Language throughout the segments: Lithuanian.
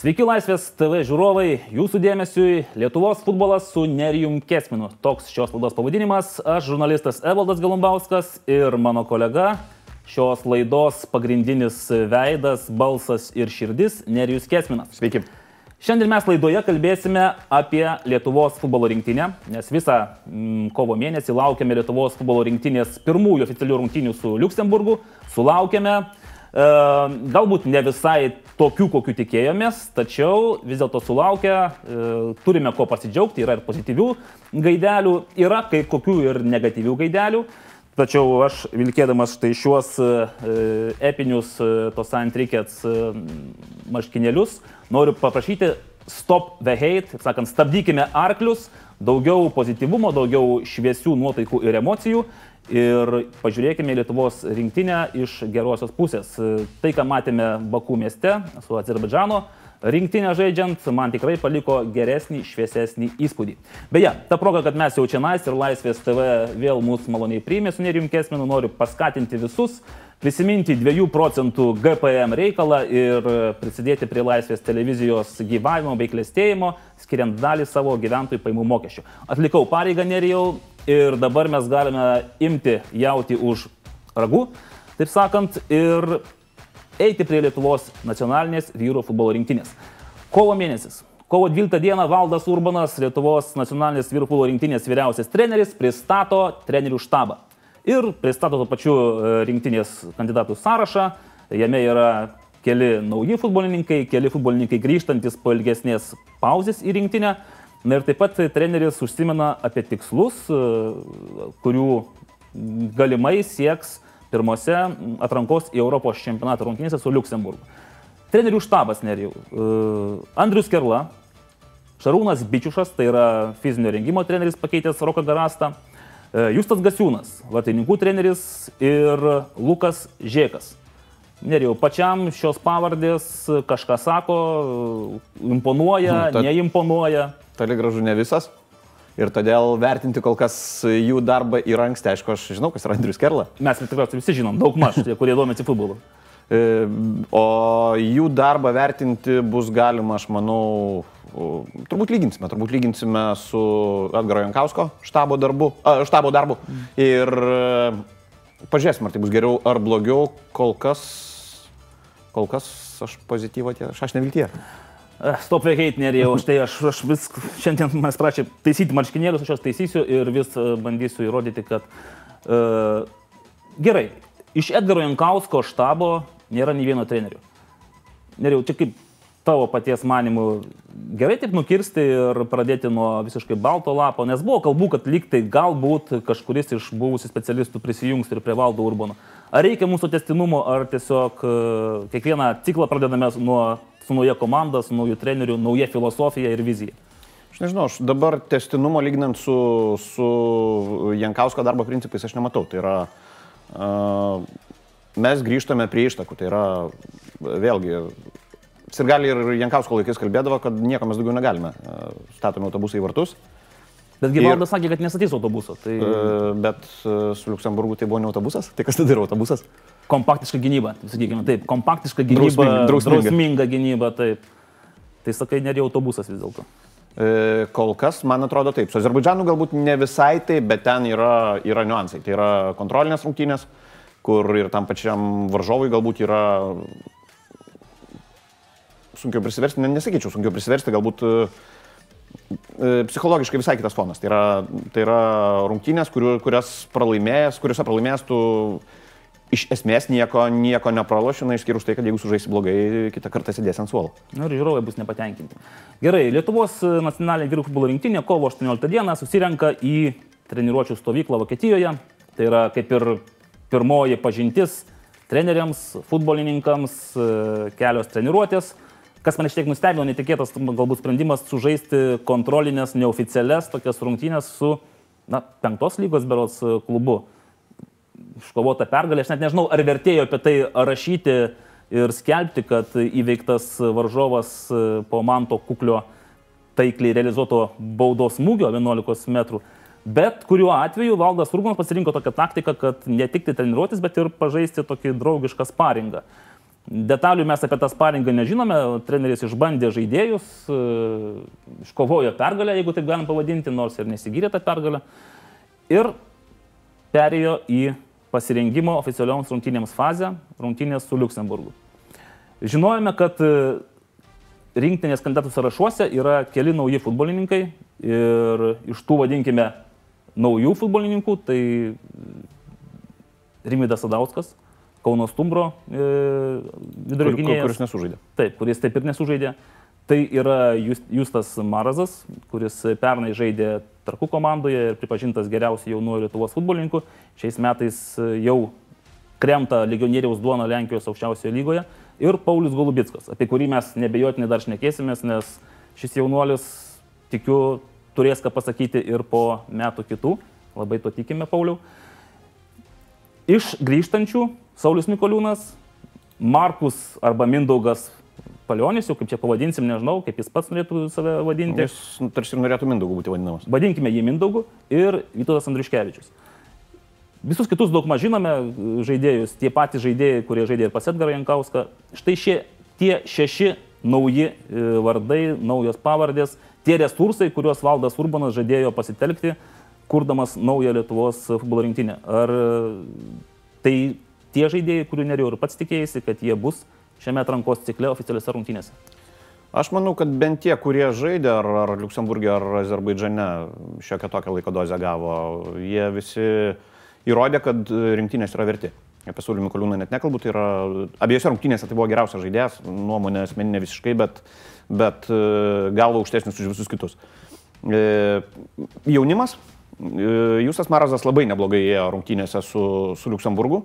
Sveiki Laisvės TV žiūrovai, jūsų dėmesiui Lietuvos futbolas su Nerijum Kesminu. Toks šios laidos pavadinimas. Aš žurnalistas Evaldas Galumbauskas ir mano kolega, šios laidos pagrindinis veidas, balsas ir širdis Nerijus Kesminas. Sveiki. Šiandien mes laidoje kalbėsime apie Lietuvos futbolo rinktinę, nes visą mm, kovo mėnesį laukiame Lietuvos futbolo rinktinės pirmųjų oficialių rungtynių su Luksemburgu. Sulaukėme, galbūt ne visai tokių, kokių tikėjomės, tačiau vis dėlto sulaukę, e, turime ko pasidžiaugti, yra ir pozityvių gaidelių, yra kai kokių ir negatyvių gaidelių. Tačiau aš vilkėdamas štai šiuos e, epinius tos antrikets marškinėlius noriu paprašyti stop the hate, taip sakant, stabdykime arklius, daugiau pozityvumo, daugiau šviesių nuotaikų ir emocijų ir pažiūrėkime Lietuvos rinktinę iš gerosios pusės. Tai, ką matėme Bakų mieste su Azerbaidžano rinktinė žaidžiant, man tikrai paliko geresnį, šviesesnį įspūdį. Beje, ta proga, kad mes jau čia nais ir Laisvės TV vėl mūsų maloniai priėmė su Nerim Kesmenu, noriu paskatinti visus prisiminti 2 procentų GPM reikalą ir prisidėti prie Laisvės televizijos gyvavimo bei klėstėjimo, skiriant dalį savo gyventojų paimų mokesčių. Atlikau pareigą nerijau ir dabar mes galime imti jauti už ragų, taip sakant, ir eiti prie Lietuvos nacionalinės vyrų futbolo rinktinės. Kovo mėnesis. Kovo 12 dieną Valdas Urbanas, Lietuvos nacionalinės vyrų futbolo rinktinės vyriausias treneris, pristato trenerių štabą. Ir pristato to pačiu e, rinktinės kandidatų sąrašą. Jame yra keli nauji futbolininkai, keli futbolininkai grįžtantis po ilgesnės pauzės į rinktinę. Na ir taip pat treneris užsimena apie tikslus, e, kurių galimai sieks pirmose atrankos į Europos čempionatą rungtynėse su Luksemburgu. Trenerių štabas nerijau. E, Andrius Kerla, Šarūnas Bičiušas, tai yra fizinio rengimo treneris pakeitęs Roką Garastą, e, Justas Gasiūnas, vatininkų treneris ir Lukas Žiekas. Nerijau, pačiam šios pavardės kažką sako, imponuoja, Nu, ta- neimponuoja. Toli gražu ne visas. Ir todėl vertinti kol kas jų darbą yra anksti. Aišku, aš žinau, kas yra Andrius Kerla. Mes tikriausiai visi žinom, daug maž, tie, kurie domisi futbolu. E, O jų darbą vertinti bus galima, aš manau, turbūt lyginsime. Turbūt lyginsime su Edgaro Jankausko štabo darbu. A, štabo darbu. Ir e, pažiūrėsime, ar tai bus geriau ar blogiau. Kol kas, kol kas aš pozityvo tie, aš neviltie. Stop the hate, nerijau, štai aš, aš vis, šiandien manęs prašė taisyti marškinėlius, aš juos taisysiu ir vis e, bandysiu įrodyti, kad uh, gerai, iš Edgaro Jankausko štabo nėra nei vieno trenerio. Nerijau, čia kaip tavo paties manimų gerai taip nukirsti ir pradėti nuo visiškai balto lapo, nes buvo kalbų, kad lyg tai galbūt kažkuris iš buvusių specialistų prisijungs ir prie valdo Urbono. Ar reikia mūsų testinumo, ar tiesiog e, kiekvieną ciklą pradedame nuo, su nauja komanda, su nauju treneriu, nauja filosofija ir vizija? Aš nežinau, aš dabar testinumo lyginant su, su Jankausko darbo principais aš nematau. Tai yra, uh, mes grįžtame prie ištakų. Tai yra, vėlgi, Sirgali ir Jankausko laikais kalbėdavo, kad nieko mes daugiau negalime. Uh, statome autobusą į vartus, Betgi valdas sakė, kad nestatys autobuso. Tai uh, bet uh, su Luksemburgu tai buvo ne autobusas. Tai kas tada yra autobusas? kompaktiška gynyba, sakykime, taip, kompaktiška gynyba, Drausminga- drausminga. drausminga gynyba, taip. Tai sakai, nėra autobusas vis dėlto. E, Kol kas, man atrodo taip. Su Azerbaidžanu galbūt ne visai taip, bet ten yra, yra niuansai. Tai yra kontrolinės rungtynės, kur ir tam pačiam varžovui galbūt yra sunkiau prisiversti, ne, nesakyčiau sunkiau prisiversti, galbūt e, e, psichologiškai visai kitas fonas. Tai yra, tai yra rungtynės, kuriu, kurias pralaimėjęs, kuriuose pralaimėjęs tu iš esmės nieko, nieko nepraloši, na išskyrus tai, kad jeigu sužaisi blogai, kitą kartą sėdėsi ant suolo. Na ir žiūrovai bus nepatenkinti. Gerai, Lietuvos nacionalinė vyrų futbolo rinktinė kovo 18 dieną susirenka į treniruočio stovyklą Vokietijoje. Tai yra kaip ir pirmoji pažintis treneriams, futbolininkams, e, kelios treniruotės. Kas mane šiek tiek nustebino, netikėtas galbūt sprendimas sužaisti kontrolinės, neoficialias tokias rungtynės su na, penktos lygos berots e, klubu. iškovota pergalė. Aš net nežinau, ar vertėjo apie tai rašyti ir skelbti, kad įveiktas varžovas e, po manto kuklio taikliai realizuoto baudos smūgio 11 metrų. Bet kuriuo atveju valdas Urbanas pasirinko tokią taktiką, kad ne tik tai treniruotis, bet ir pažaisti tokį draugišką sparingą. Detalių mes apie tą sparingą nežinome, treneris išbandė žaidėjus, e, iškovojo pergalę, jeigu taip galim pavadinti, nors ir nesigyrė tą pergalę. Ir perėjo į pasirengimo oficialioms rungtynėms fazę, rungtynės su Luksemburgu. Žinojame, kad e, rinktinės kandidatų sąrašuose yra keli nauji futbolininkai ir iš tų, vadinkime, naujų futbolininkų, tai Rimidas Sadauskas, Kauno Stumbro e, vidurio gynėjas. Kuris nesužaidė. Taip, kuris taip ir nesužaidė. Tai yra Justas Marazas, kuris pernai žaidė Tarkų komandoje ir pripažintas geriausiu jaunuoju Lietuvos futbolininku. Šiais metais jau kremta legionieriaus duona Lenkijos aukščiausioje lygoje. Ir Paulius Golubitskas, apie kurį mes nebejotinai dar šnekėsimės, nes šis jaunuolis, tikiu, turės ką pasakyti ir po metų kitų. Labai to tikime, Pauliau. Iš grįžtančių Saulis Mikoliūnas, Markus arba Mindaugas Palionis, jau kaip čia pavadinsim, nežinau, kaip jis pats norėtų save vadinti. Jis tarsi ir norėtų Mindaugu būti vadinamas. Vadinkime jį Mindaugu ir Vytautas Andriškevičius. Visus kitus daug maž žinome žaidėjus, tie patys žaidėjai, kurie žaidė ir pas Edgarą Jankauską. Štai šie, tie šeši nauji e, vardai, naujos pavardės, tie resursai, kuriuos valdas Urbanas žadėjo pasitelkti, kurdamas naują Lietuvos futbolo rinktinę. Ar tai tie žaidėjai, kurių nerėjau ir pats tikėjai, kad jie bus šiame atrankos cikle oficialiuose rungtynėse? Aš manau, kad bent tie, kurie žaidė ar, ar Luksemburgė, ar Azerbaidžane šiokią tokią laiko dozę gavo, jie visi įrodė, kad rinktinės yra verti. Apie Saulių Mikoliūną net nekalbu, tai yra abiejose rungtynėse tai buvo geriausias žaidėjas, nuomonė asmeninė visiškai, bet, bet e, galva aukštesnis už visus kitus. E, jaunimas, e, Justas Marazas labai neblogai ėjo rungtynėse su, su Luksemburgu.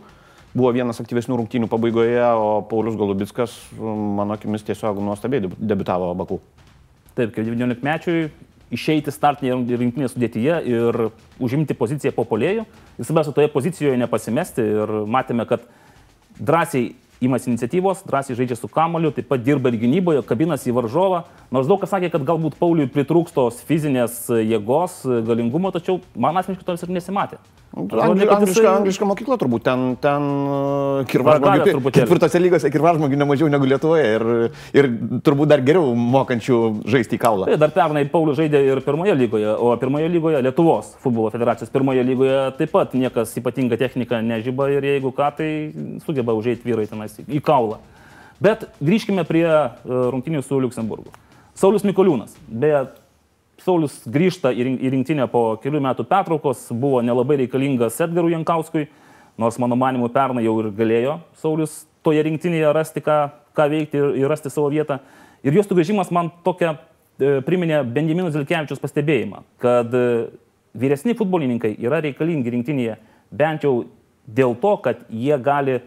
Buvo vienas aktyvesnių rungtynių pabaigoje, o Paulius Golubitskas, mano akimis, tiesiog nuostabiai debitavo Baku. Taip, kaip 19 mečiui išeiti startinėje rinktinėje sudėtyje ir užimti poziciją po polėjų. Ir svarbiausia, toje pozicijoje nepasimesti ir matėme, kad drąsiai imasi iniciatyvos, drąsiai žaidžia su kamoliu, taip pat dirba ir gynyboje, kabinasi į varžovą. Nors daug kas sakė, kad galbūt Pauliui pritrūkstos fizinės jėgos, galingumo, tačiau man asmeniškai to vis ir nesimatė. Angli, angliška, angliška mokykla turbūt, ten, ten uh, kirvažmogių, ketvirtose lygose kirvažmogių nemažiau negu Lietuvoje ir, ir turbūt dar geriau mokančių žaisti į kaulą. Tai dar pernai Paulius žaidė ir pirmoje lygoje, o pirmoje lygoje Lietuvos futbolo federacijos pirmoje lygoje taip pat niekas ypatinga technika nežyba ir jeigu ką, tai sugeba užėjti vyrai tenais į kaulą. Bet grįžkime prie uh, rungtynių su Luksemburgu. Saulis Mikoliūnas, beje, Saulis grįžta į rinktinę po kelių metų pertraukos, buvo nelabai reikalingas Edgarui Jankauskui, nors mano manimu pernai jau ir galėjo Saulis toje rinktinėje rasti, ką, ką veikti ir, ir rasti savo vietą. Ir jos sugrįžimas man tokia e, priminė Benjamino Zilkevičius pastebėjimą, kad e, vyresni futbolininkai yra reikalingi rinktinėje bent jau dėl to, kad jie gali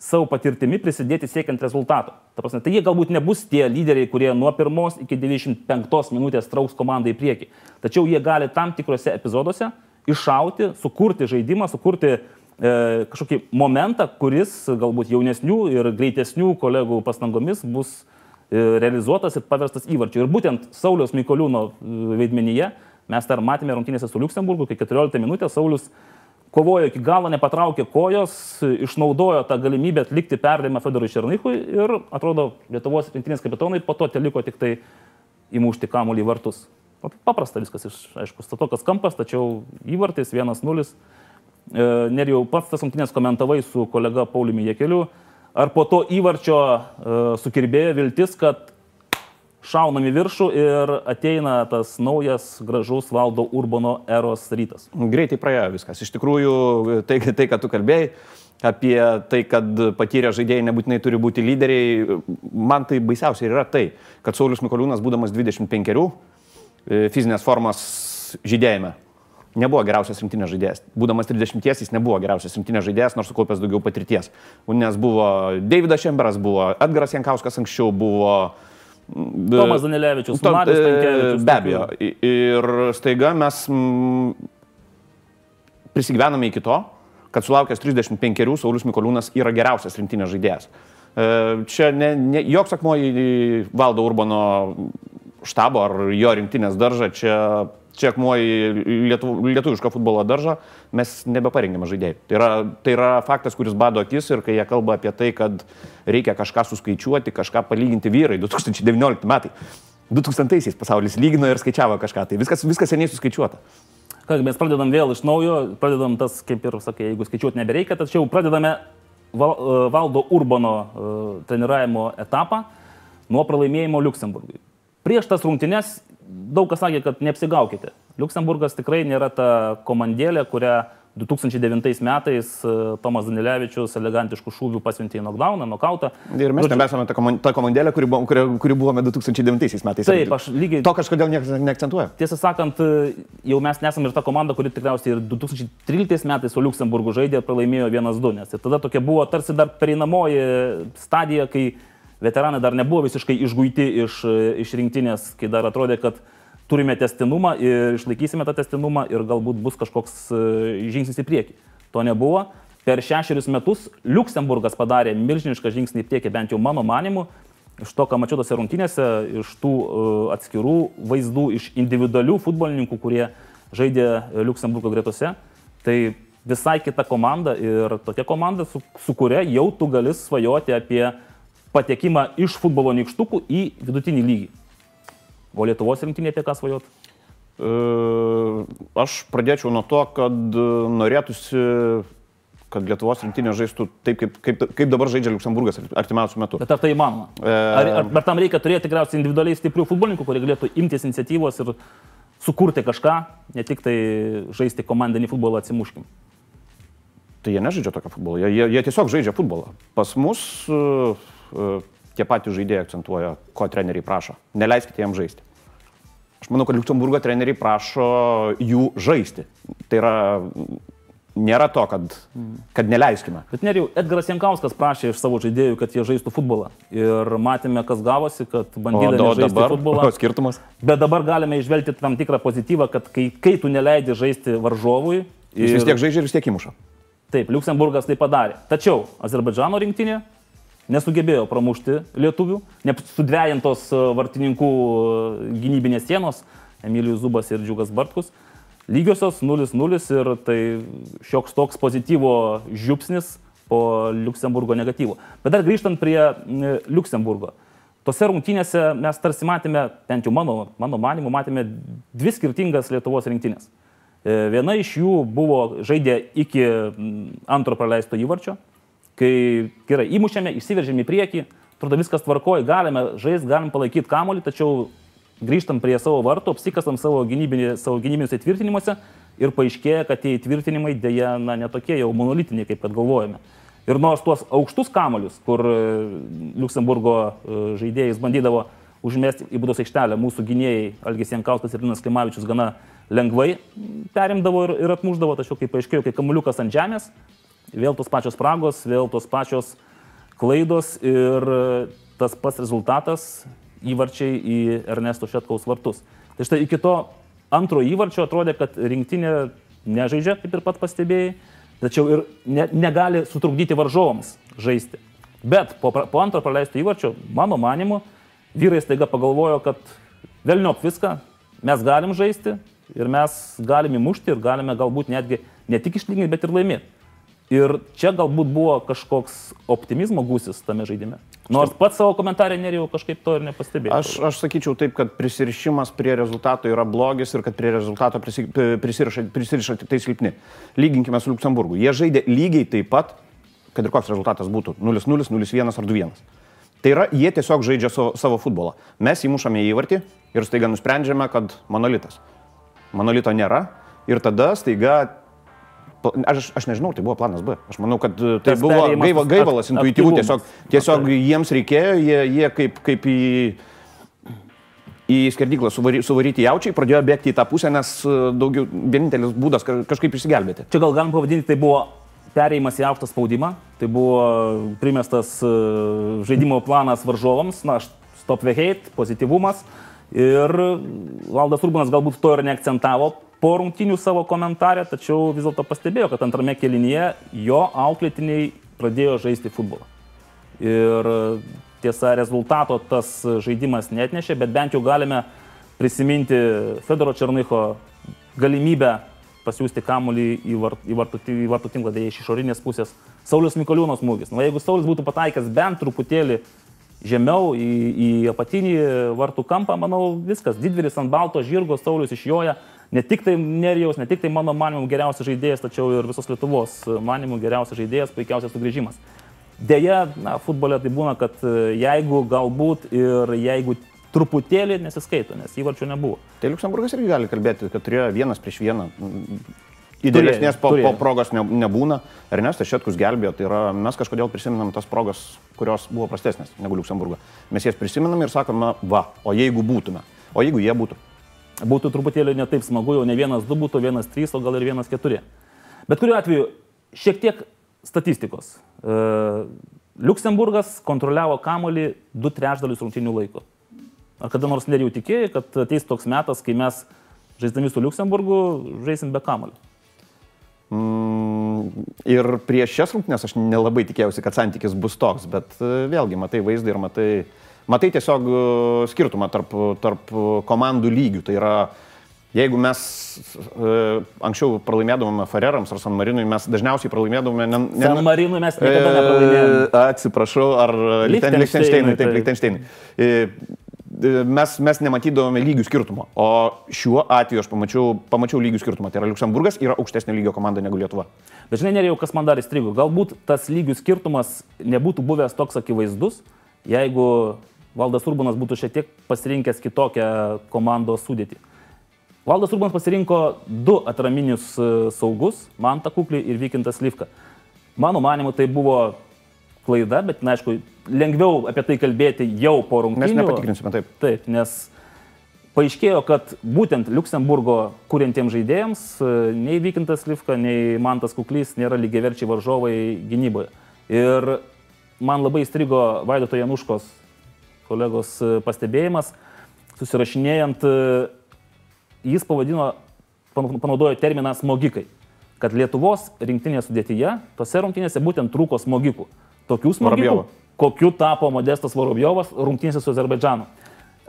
savo patirtimi prisidėti siekiant rezultato. Ta prasme, tai jie galbūt nebus tie lyderiai, kurie nuo pirmos iki 95 minutės trauks komandą į priekį. Tačiau jie gali tam tikrose epizoduose iššauti, sukurti žaidimą, sukurti e, kažkokį momentą, kuris galbūt jaunesnių ir greitesnių kolegų pastangomis bus e, realizuotas ir paverstas įvarčiu. Ir būtent Sauliaus Mikoliūno e, vaidmenyje mes dar matėme rungtynėse su Luksemburgu, kai 14 minutės Saulis kovojo iki galo, nepatraukė kojos, išnaudojo tą galimybę atlikti perdavimą Fedorui Černychui ir atrodo Lietuvos rinktinės kapitonai po to teliko tik tai įmušti kamuolį į vartus. Paprasta viskas, iš, aišku, statokas kampas, tačiau įvartis 1-0. E, Nerijau pats tas rungtynės komentavai su kolega Pauliumi Jekeliu. Ar po to įvarčio e, sukirbėjo viltis, kad šaunam į viršų ir ateina tas naujas gražus valdo Urbono eros rytas. Greitai praėjo viskas. Iš tikrųjų, tai, tai ką tu kalbėjai apie tai, kad patyrę žaidėjai nebūtinai turi būti lyderiai, man tai baisiausia yra tai, kad Saulis Mikoliūnas, būdamas 25, e, fizinės formos žydėjime, nebuvo geriausias rinktinės žaidėjas. Būdamas 30 jis nebuvo geriausias rinktinės žaidėjas, nors sukaupęs daugiau patirties. Nes buvo Davidas Šemberas, buvo Edgaras Jankauskas anksčiau, buvo uh, Tomas Danilevičius, Marius e, Tankievičius. Be abejo. Ir staiga mes prisigyvename iki to, kad sulaukęs 35 Saulis Mikoliūnas yra geriausias rinktinės žaidėjas. E, čia ne, ne, joks akmuo į valdo Urbano štabo ar jo rinktinės daržą, čia čia akmuo į lietuv, lietuvišką futbolo daržą, mes nebeparengėme žaidėjų. Tai yra, tai yra faktas, kuris bado akis ir kai jie kalba apie tai, kad reikia kažką suskaičiuoti, kažką palyginti vyrai 2019 metai. 2000-aisiais pasaulis lygino ir skaičiavo kažką, tai viskas, viskas seniai suskaičiuota. Ką, mes pradedam vėl iš naujo, pradedam tas, kaip ir sakai, jeigu skaičiuoti nebereikia, tačiau pradedame Val, Valdo Urbano uh, treniravimo etapą nuo pralaimėjimo Luksemburgui. Prieš tas rungtynes daug kas sakė, kad neapsigaukite. Luksemburgas tikrai nėra ta komandėlė, kurią 2009 metais e, Tomas Danilevičius elegantiškų šūvių pasiuntė į knockdowną, knockoutą. Ir mes nebesame ta, komand, ta komandėlė, kuri, buvo, kuri, kuri buvome 2009 metais. Taip, aš lygiai. To kažkodėl niekas neakcentuoja. Tiesą sakant, e, jau mes nesame ir ta komanda, kuri tikriausiai ir 2013 metais su Luksemburgu žaidė, pralaimėjo 1-2, nes ir tada tokia buvo tarsi dar pereinamoji stadija, kai veteranai dar nebuvo visiškai išguiti iš, iš rinktinės, kai dar atrodė, kad turime testinumą ir išlaikysime tą testinumą ir galbūt bus kažkoks e, žingsnis į priekį. To nebuvo. Per šešerius metus Luksemburgas padarė milžinišką žingsnį į priekį, bent jau mano manimu, iš to, ką mačiau tose rungtynėse, iš tų uh, atskirų vaizdų, iš individualių futbolininkų, kurie žaidė Luksemburgo gretose. Tai visai kita komanda ir tokia komanda, su, su kuria jau tu gali svajoti apie patekimą iš futbolo nykštukų į vidutinį lygį. O Lietuvos rinktinė apie ką svajot? E, aš pradėčiau nuo to, kad norėtųsi, kad Lietuvos rinktinė žaistų taip, kaip, kaip, kaip dabar žaidžia Luksemburgas artimiausių metų. Bet ar tai įmanoma? E... Ar, ar, ar tam reikia turėti tikriausiai individualiai stiprių futbolininkų, kurie galėtų imtis iniciatyvos ir sukurti kažką, ne tik tai žaisti komandinį futbolą atsimuškim? Tai jie nežaidžia tokio futbolo, jie, jie, jie tiesiog žaidžia futbolą. Pas mus uh, tie patys žaidėjai akcentuoja, ko treneriai prašo. Neleiskite jiems žaisti. Aš manau, kad Liuksemburgo treneriai prašo jų žaisti. Tai yra, nėra to, kad, kad neleiskime. Bet neriau, Edgaras Jankauskas prašė iš savo žaidėjų, kad jie žaistų futbolą. Ir matėme, kas gavosi, kad bandydami o, o žaisti dabar, futbolą. O skirtumas. Bet dabar galime išvelgti tam tikrą pozityvą, kad kai, kai tu neleidi žaisti varžovui. Ir... Jis vis tiek žaidžia ir vis tiek įmuša. Taip, Liuksemburgas tai padarė. Tačiau Azerbaidžano rinktinė nesugebėjo pramušti lietuvių, sudvėjintos e, vartininkų e, gynybinės sienos, Emilijus Zubas ir Džiugas Bartkus. Lygiosios 0-0 ir tai šioks toks pozityvo žiupsnis po Luksemburgo negatyvo. Bet dar grįžtant prie Luksemburgo. Tose rungtynėse mes tarsi matėme, bent jau mano, mano manimu, matėme dvi skirtingas Lietuvos rinktinės. E, viena iš jų buvo žaidė iki antro praleisto įvarčio, kai gerai įmušėme, išsiveržėme į priekį, atrodo viskas tvarkoja, galime žaisti, galim palaikyti kamolį, tačiau grįžtam prie savo vartų, apsikasam savo, gynybinį, savo gynybiniuose įtvirtinimuose ir paaiškėja, kad tie įtvirtinimai dėja na, netokie jau monolitiniai, kaip kad galvojame. Ir nors tuos aukštus kamolius, kur e, Luksemburgo e, žaidėjais bandydavo užmesti į būdos aikštelę, mūsų gynėjai Algis Jankauskas ir Linas Klimavičius gana lengvai perimdavo ir, ir atmuždavo, tačiau kaip paaiškėjo, kai kamuliukas ant žemės, Vėl tos pačios spragos, vėl tos pačios klaidos ir tas pats rezultatas įvarčiai į Ernesto Šetkaus vartus. Tai štai iki to antro įvarčio atrodė, kad rinktinė nežaidžia, kaip ir pat pastebėjai, tačiau ir ne, negali sutrukdyti varžovams žaisti. Bet po, po antro praleisto įvarčio, mano manimu, vyrai staiga pagalvojo, kad velniop viską, mes galim žaisti ir mes galim įmušti ir galime galbūt netgi ne tik išlyginti, bet ir laimėti. Ir čia galbūt buvo kažkoks optimizmo gūsis tame žaidime. Nors pats savo komentarė nerijau kažkaip to ir nepastebėjau. Aš, aš sakyčiau taip, kad prisirišimas prie rezultato yra blogis ir kad prie rezultato prisiriša, prisiriša tik tai silpni. Lyginkime su Luksemburgu. Jie žaidė lygiai taip pat, kad ir koks rezultatas būtų 0-0, 0-1 ar 2-1. Tai yra, jie tiesiog žaidžia savo, savo futbolą. Mes įmušame įvartį ir staiga nusprendžiame, kad monolitas. Monolito nėra ir tada staiga Aš, aš nežinau, tai buvo planas B. Aš manau, kad e, tai Tas buvo gaiva, gaivalas intuityvų. Tiesiog, tiesiog jiems reikėjo, jie, jie kaip, kaip į, į skerdyklą suvary, suvaryti jaučiai, pradėjo bėgti į tą pusę, nes e, daugiau, vienintelis būdas kažkaip išsigelbėti. Čia gal galim pavadinti, tai buvo perėjimas į aukštą spaudimą, tai buvo primestas e, žaidimo planas varžovams, na, stop the hate, pozityvumas. Ir Valdas Urbanas galbūt to ir neakcentavo po rungtinių savo komentarę, tačiau vis dėlto pastebėjo, kad antrame kelinyje jo auklėtiniai pradėjo žaisti futbolą. Ir tiesa, rezultato tas žaidimas net nešė, bet bent jau galime prisiminti Fedoro Černycho galimybę pasiūsti kamuolį į, vart, į, vartų, į vartų tinklą, dėja iš išorinės pusės. Saulis Mikoliūno smūgis. Nu, jeigu Saulis būtų pataikęs bent truputėlį žemiau į, į apatinį vartų kampą, manau, viskas. Didvyris ant balto žirgo, Saulis išjoja. Ne tik tai Nerijaus, ne tik tai mano manimu geriausias žaidėjas, tačiau ir visos Lietuvos manimu geriausias žaidėjas, puikiausias sugrįžimas. Deja, na, futbole tai būna, kad jeigu galbūt ir jeigu truputėlį nesiskaito, nes įvarčių nebuvo. Tai Luksemburgas irgi gali kalbėti, kad turėjo vienas prieš vieną. Idealesnės po, po progos ne, nebūna. Ernestas Šetkus gelbėjo, tai yra mes kažkodėl prisimenam tas progas, kurios buvo prastesnės negu Luksemburgo. Mes jas prisimenam ir sakome, va, o jeigu būtume, o jeigu jie būtų. Būtų truputėlį netaip smagu, jau ne vienas du būtų, vienas trys, o gal ir vienas keturi. Bet kuriuo atveju, šiek tiek statistikos. E, Luksemburgas kontroliavo kamolį du trečdalius rungtinių laiko. Ar kada nors nerijau tikėjai, kad ateis toks metas, kai mes žaisdami su Luksemburgu žaisim be kamulio? Mm, ir prieš šias rungtynes aš nelabai tikėjausi, kad santykis bus toks, bet e, vėlgi matai vaizdą ir matai, matai tiesiog e, skirtumą tarp, tarp komandų lygių. Tai yra, jeigu mes e, anksčiau pralaimėdavome Farerams ar San Marinui, mes dažniausiai pralaimėdavome... Ne, ne, San Marinui mes niekada nepralaimėjome. E, atsiprašau, ar Liechtensteinui, taip, Liechtensteinui. E, mes, mes nematydavome lygių skirtumo. O šiuo atveju aš pamačiau, pamačiau lygių skirtumą. Tai yra Luksemburgas yra aukštesnio lygio komanda negu Lietuva. Bet žinai, nerėjau, kas man dar įstrigo. Galbūt tas lygių skirtumas nebūtų buvęs toks akivaizdus, jeigu Valdas Urbanas būtų šiek tiek pasirinkęs kitokią komandos sudėtį. Valdas Urbanas pasirinko du atraminius e, saugus - Mantą Kuklį ir Vykintas Livka. Mano manimu, tai buvo klaida, bet, na, aišku, lengviau apie tai kalbėti jau po rungtynių. Mes nepatikrinsime taip. Taip, nes paaiškėjo, kad būtent Luksemburgo kuriantiems žaidėjams nei Vykintas Livka, nei Mantas Kuklys nėra lygiaverčiai varžovai gynyboje. Ir man labai įstrigo Vaidoto Januškos kolegos pastebėjimas, susirašinėjant, jis pavadino, panaudojo terminą smogikai, kad Lietuvos rinktinės sudėtyje, tose rungtynėse būtent trūko smogikų. Tokių smogikų, kokiu tapo Modestas Vorobjovas rungtynėse su Azerbaidžanu.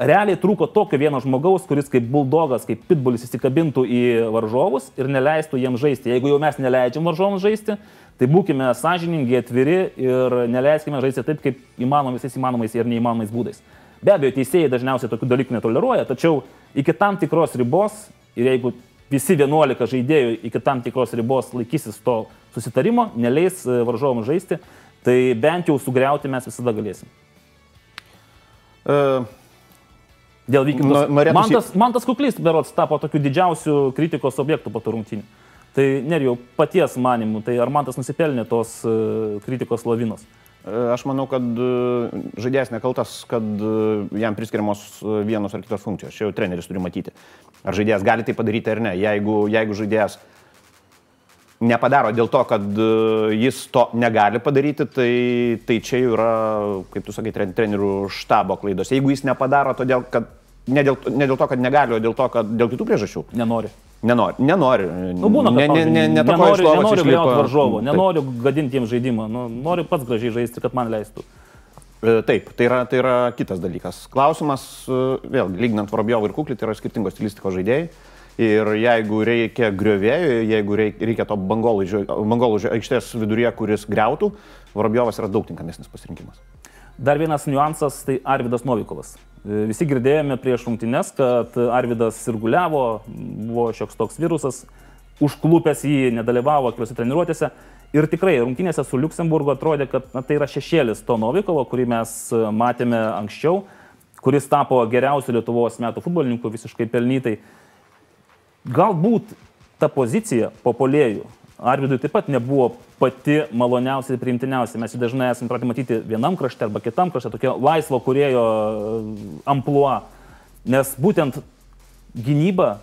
Realiai trūko tokio vieno žmogaus, kuris kaip buldogas, kaip pitbulis įsikabintų į varžovus ir neleistų jiems žaisti. Jeigu jau mes neleidžiam varžovams žaisti, tai būkime sąžiningi, atviri ir neleiskime žaisti taip, kaip įmanoma visais įmanomais ir neįmanomais būdais. Be abejo, teisėjai dažniausiai tokių dalykų netoleruoja, tačiau iki tam tikros ribos ir jeigu visi 11 žaidėjų iki tam tikros ribos laikysis to susitarimo, neleis varžovams žaisti, tai bent jau sugriauti mes visada galėsim. Uh, Dėl vykintos. Norėtųsi... Mantas, Mantas Kuklys, berots, tapo tokiu didžiausiu kritikos objektu po to rungtynį. Tai nerijau paties manimu, tai ar Mantas nusipelnė tos uh, kritikos lavinos? Aš manau, kad žaidėjas nekaltas, kad jam priskiriamos vienos ar kitos funkcijos. Čia jau treneris turi matyti. Ar žaidėjas gali tai padaryti ar ne. Jeigu, jeigu žaidėjas nepadaro dėl to, kad e, jis to negali padaryti, tai, tai čia jau yra, kaip tu sakai, trenerių štabo klaidos. Jeigu jis nepadaro, todėl, kad, ne, dėl, ne dėl to, kad negali, o dėl to, kad dėl kitų priežasčių. Nenori. Nenori. Nenori. Nu, būna, ne, ne, ne, ne nenori, nenori griauti varžovo, nenoriu gadinti jiems žaidimą, nu, noriu pats gražiai žaisti, kad man leistų. E, taip, tai yra, tai yra kitas dalykas. Klausimas, e, vėl, lyginant Vorobjovą ir Kuklį, tai yra skirtingos stilistikos žaidėjai. Ir jeigu reikia griovėjo, jeigu reikia to bangolų aikštės viduryje, kuris greutų, Vorobjovas yra daug tinkamesnis pasirinkimas. Dar vienas niuansas - tai Arvidas Novikovas. E, visi girdėjome prieš rungtynes, kad Arvidas sirguliavo, buvo šioks toks virusas, užklupęs jį, nedalyvavo keliose treniruotėse. Ir tikrai rungtynėse su Luksemburgu atrodė, kad na, tai yra šešėlis to Novikovo, kurį mes matėme anksčiau, kuris tapo geriausiu Lietuvos metų futbolininku visiškai pelnytai. Galbūt ta pozicija po polėjų Arvidui taip pat nebuvo pati maloniausia ir priimtiniausia. Mes jį dažnai esame pratę matyti vienam krašte arba kitam krašte, tokio laisvo kurėjo e, ampluo. Nes būtent gynyba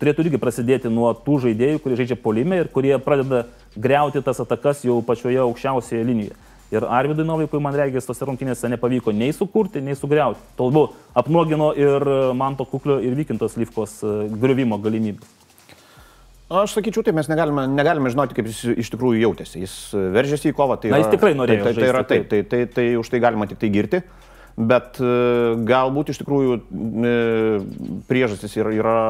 turėtų irgi prasidėti nuo tų žaidėjų, kurie žaidžia polime ir kurie pradeda greuti tas atakas jau pačioje aukščiausioje linijoje. Ir Arvidui Novikui, man regis, tose rungtynėse nepavyko nei sukurti, nei sugriauti. Tolbu apnuogino ir Manto Kuklio ir Vykintos Lyfkos e, griuvimo galimybės. Aš sakyčiau, tai mes negalime, negalime žinoti, kaip jis iš tikrųjų jautėsi. Jis veržėsi į kovą. Tai Na, jis tikrai norėjo. Tai, tai, tai yra taip, tai, tai, tai už tai galima tik tai girti. bet e, galbūt iš tikrųjų e, priežastis yra, yra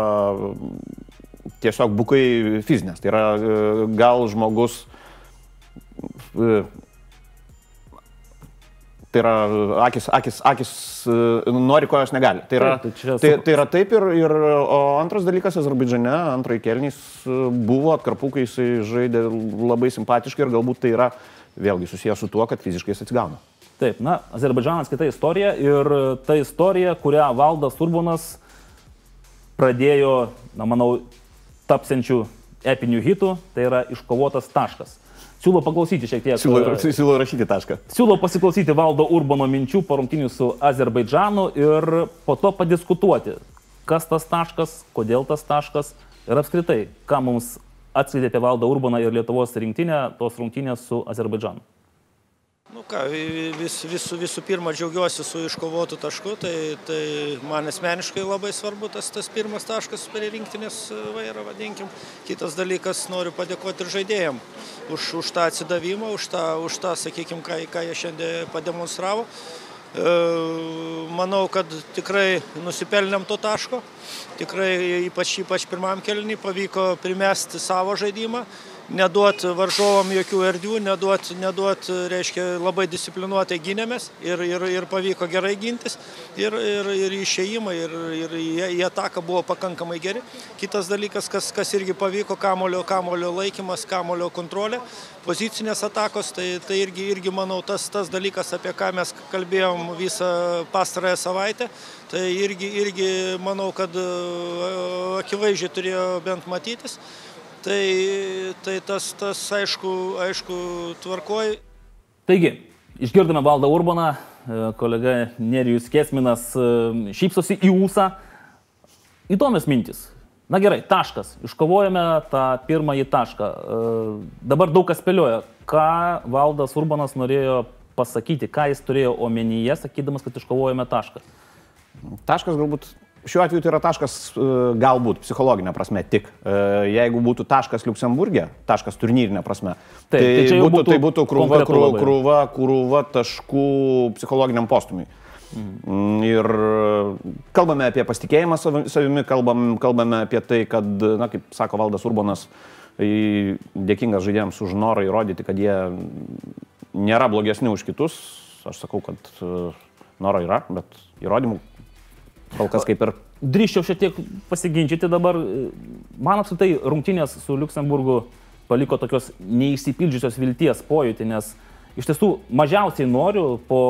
tiesiog bukai fizinės. Tai yra gal žmogus Tai yra akis, akis, akis nori, ko jos negali. Tai yra, taip, tai, tai, tai yra taip ir, ir o antras dalykas, Azerbaidžane antrąjį kelnys buvo atkarpų, kai jisai žaidė labai simpatiškai ir galbūt tai yra vėlgi susijęs su tuo, kad fiziškai jis atsigauna. Taip, na, Azerbaidžanas kita istorija ir ta istorija, kurią valdas Urbonas pradėjo, na, manau, tapsiančių epinių hitų, tai yra iškovotas taškas. Siūlau paklausyti šiek tiek. Siūlau, siūlau rašyti tašką. Siūlau pasiklausyti valdo Urbano minčių po rungtinių su Azerbaidžanu ir po to padiskutuoti, kas tas taškas, kodėl tas taškas ir apskritai, ką mums atskleidė apie valdą Urbaną ir Lietuvos rinktinę tos rungtinės su Azerbaidžanu. Nu ką, vis, vis, visų pirma džiaugiuosi su iškovotu tašku, tai, tai man asmeniškai labai svarbu tas, tas pirmas taškas prie rinktinės vairo, vadinkim. Kitas dalykas, noriu padėkoti ir žaidėjim už, už tą atsidavimą, už tą, už tą sakykime, ką, ką jie šiandien pademonstravo. E, manau, kad tikrai nusipelnėm to taško, tikrai ypač, ypač pirmam kelnį pavyko primesti savo žaidimą neduot varžovam jokių erdvių, neduot, neduot reiškia, labai disciplinuotai gynėmės ir, ir, ir pavyko gerai gintis ir, ir, ir išėjimai, ir, ir į ataką buvo pakankamai geri. Kitas dalykas, kas, kas irgi pavyko, kamulio, kamulio laikymas, kamulio kontrolė, pozicinės atakos, tai, tai irgi, irgi manau tas, tas dalykas, apie ką mes kalbėjom visą pastarąją savaitę, tai irgi, irgi manau, kad akivaizdžiai turėjo bent matytis tai, tai tas, tas aišku, aišku tvarkoj. Taigi, išgirdome valdą Urbaną, e, kolega Nerijus Kesminas e, šypsosi į ūsą. Įdomios mintis. Na gerai, taškas. Iškovojame tą pirmąjį tašką. E, dabar daug kas spėlioja, ką valdas Urbanas norėjo pasakyti, ką jis turėjo omenyje, sakydamas, kad iškovojame tašką. Taškas galbūt Šiuo atveju tai yra taškas e, galbūt psichologinė prasme tik. E, jeigu būtų taškas Luksemburgė, taškas turnyrinė prasme, Taip, tai, tai, būtų, būtų, tai būtų krūva, krūva, krūva, krūva taškų psichologiniam postumui. Mhm. Ir kalbame apie pasitikėjimą savimi, kalbam, kalbame apie tai, kad, na, kaip sako Valdas Urbonas, dėkingas žaidėjams už norą įrodyti, kad jie nėra blogesni už kitus. Aš sakau, kad e, noro yra, bet įrodymų Kol kas kaip ir. Drįščiau šiek tiek pasiginčyti dabar. Man apskritai rungtynės su Luksemburgu paliko tokios neįsipildžiusios vilties pojūtį, nes iš tiesų mažiausiai noriu po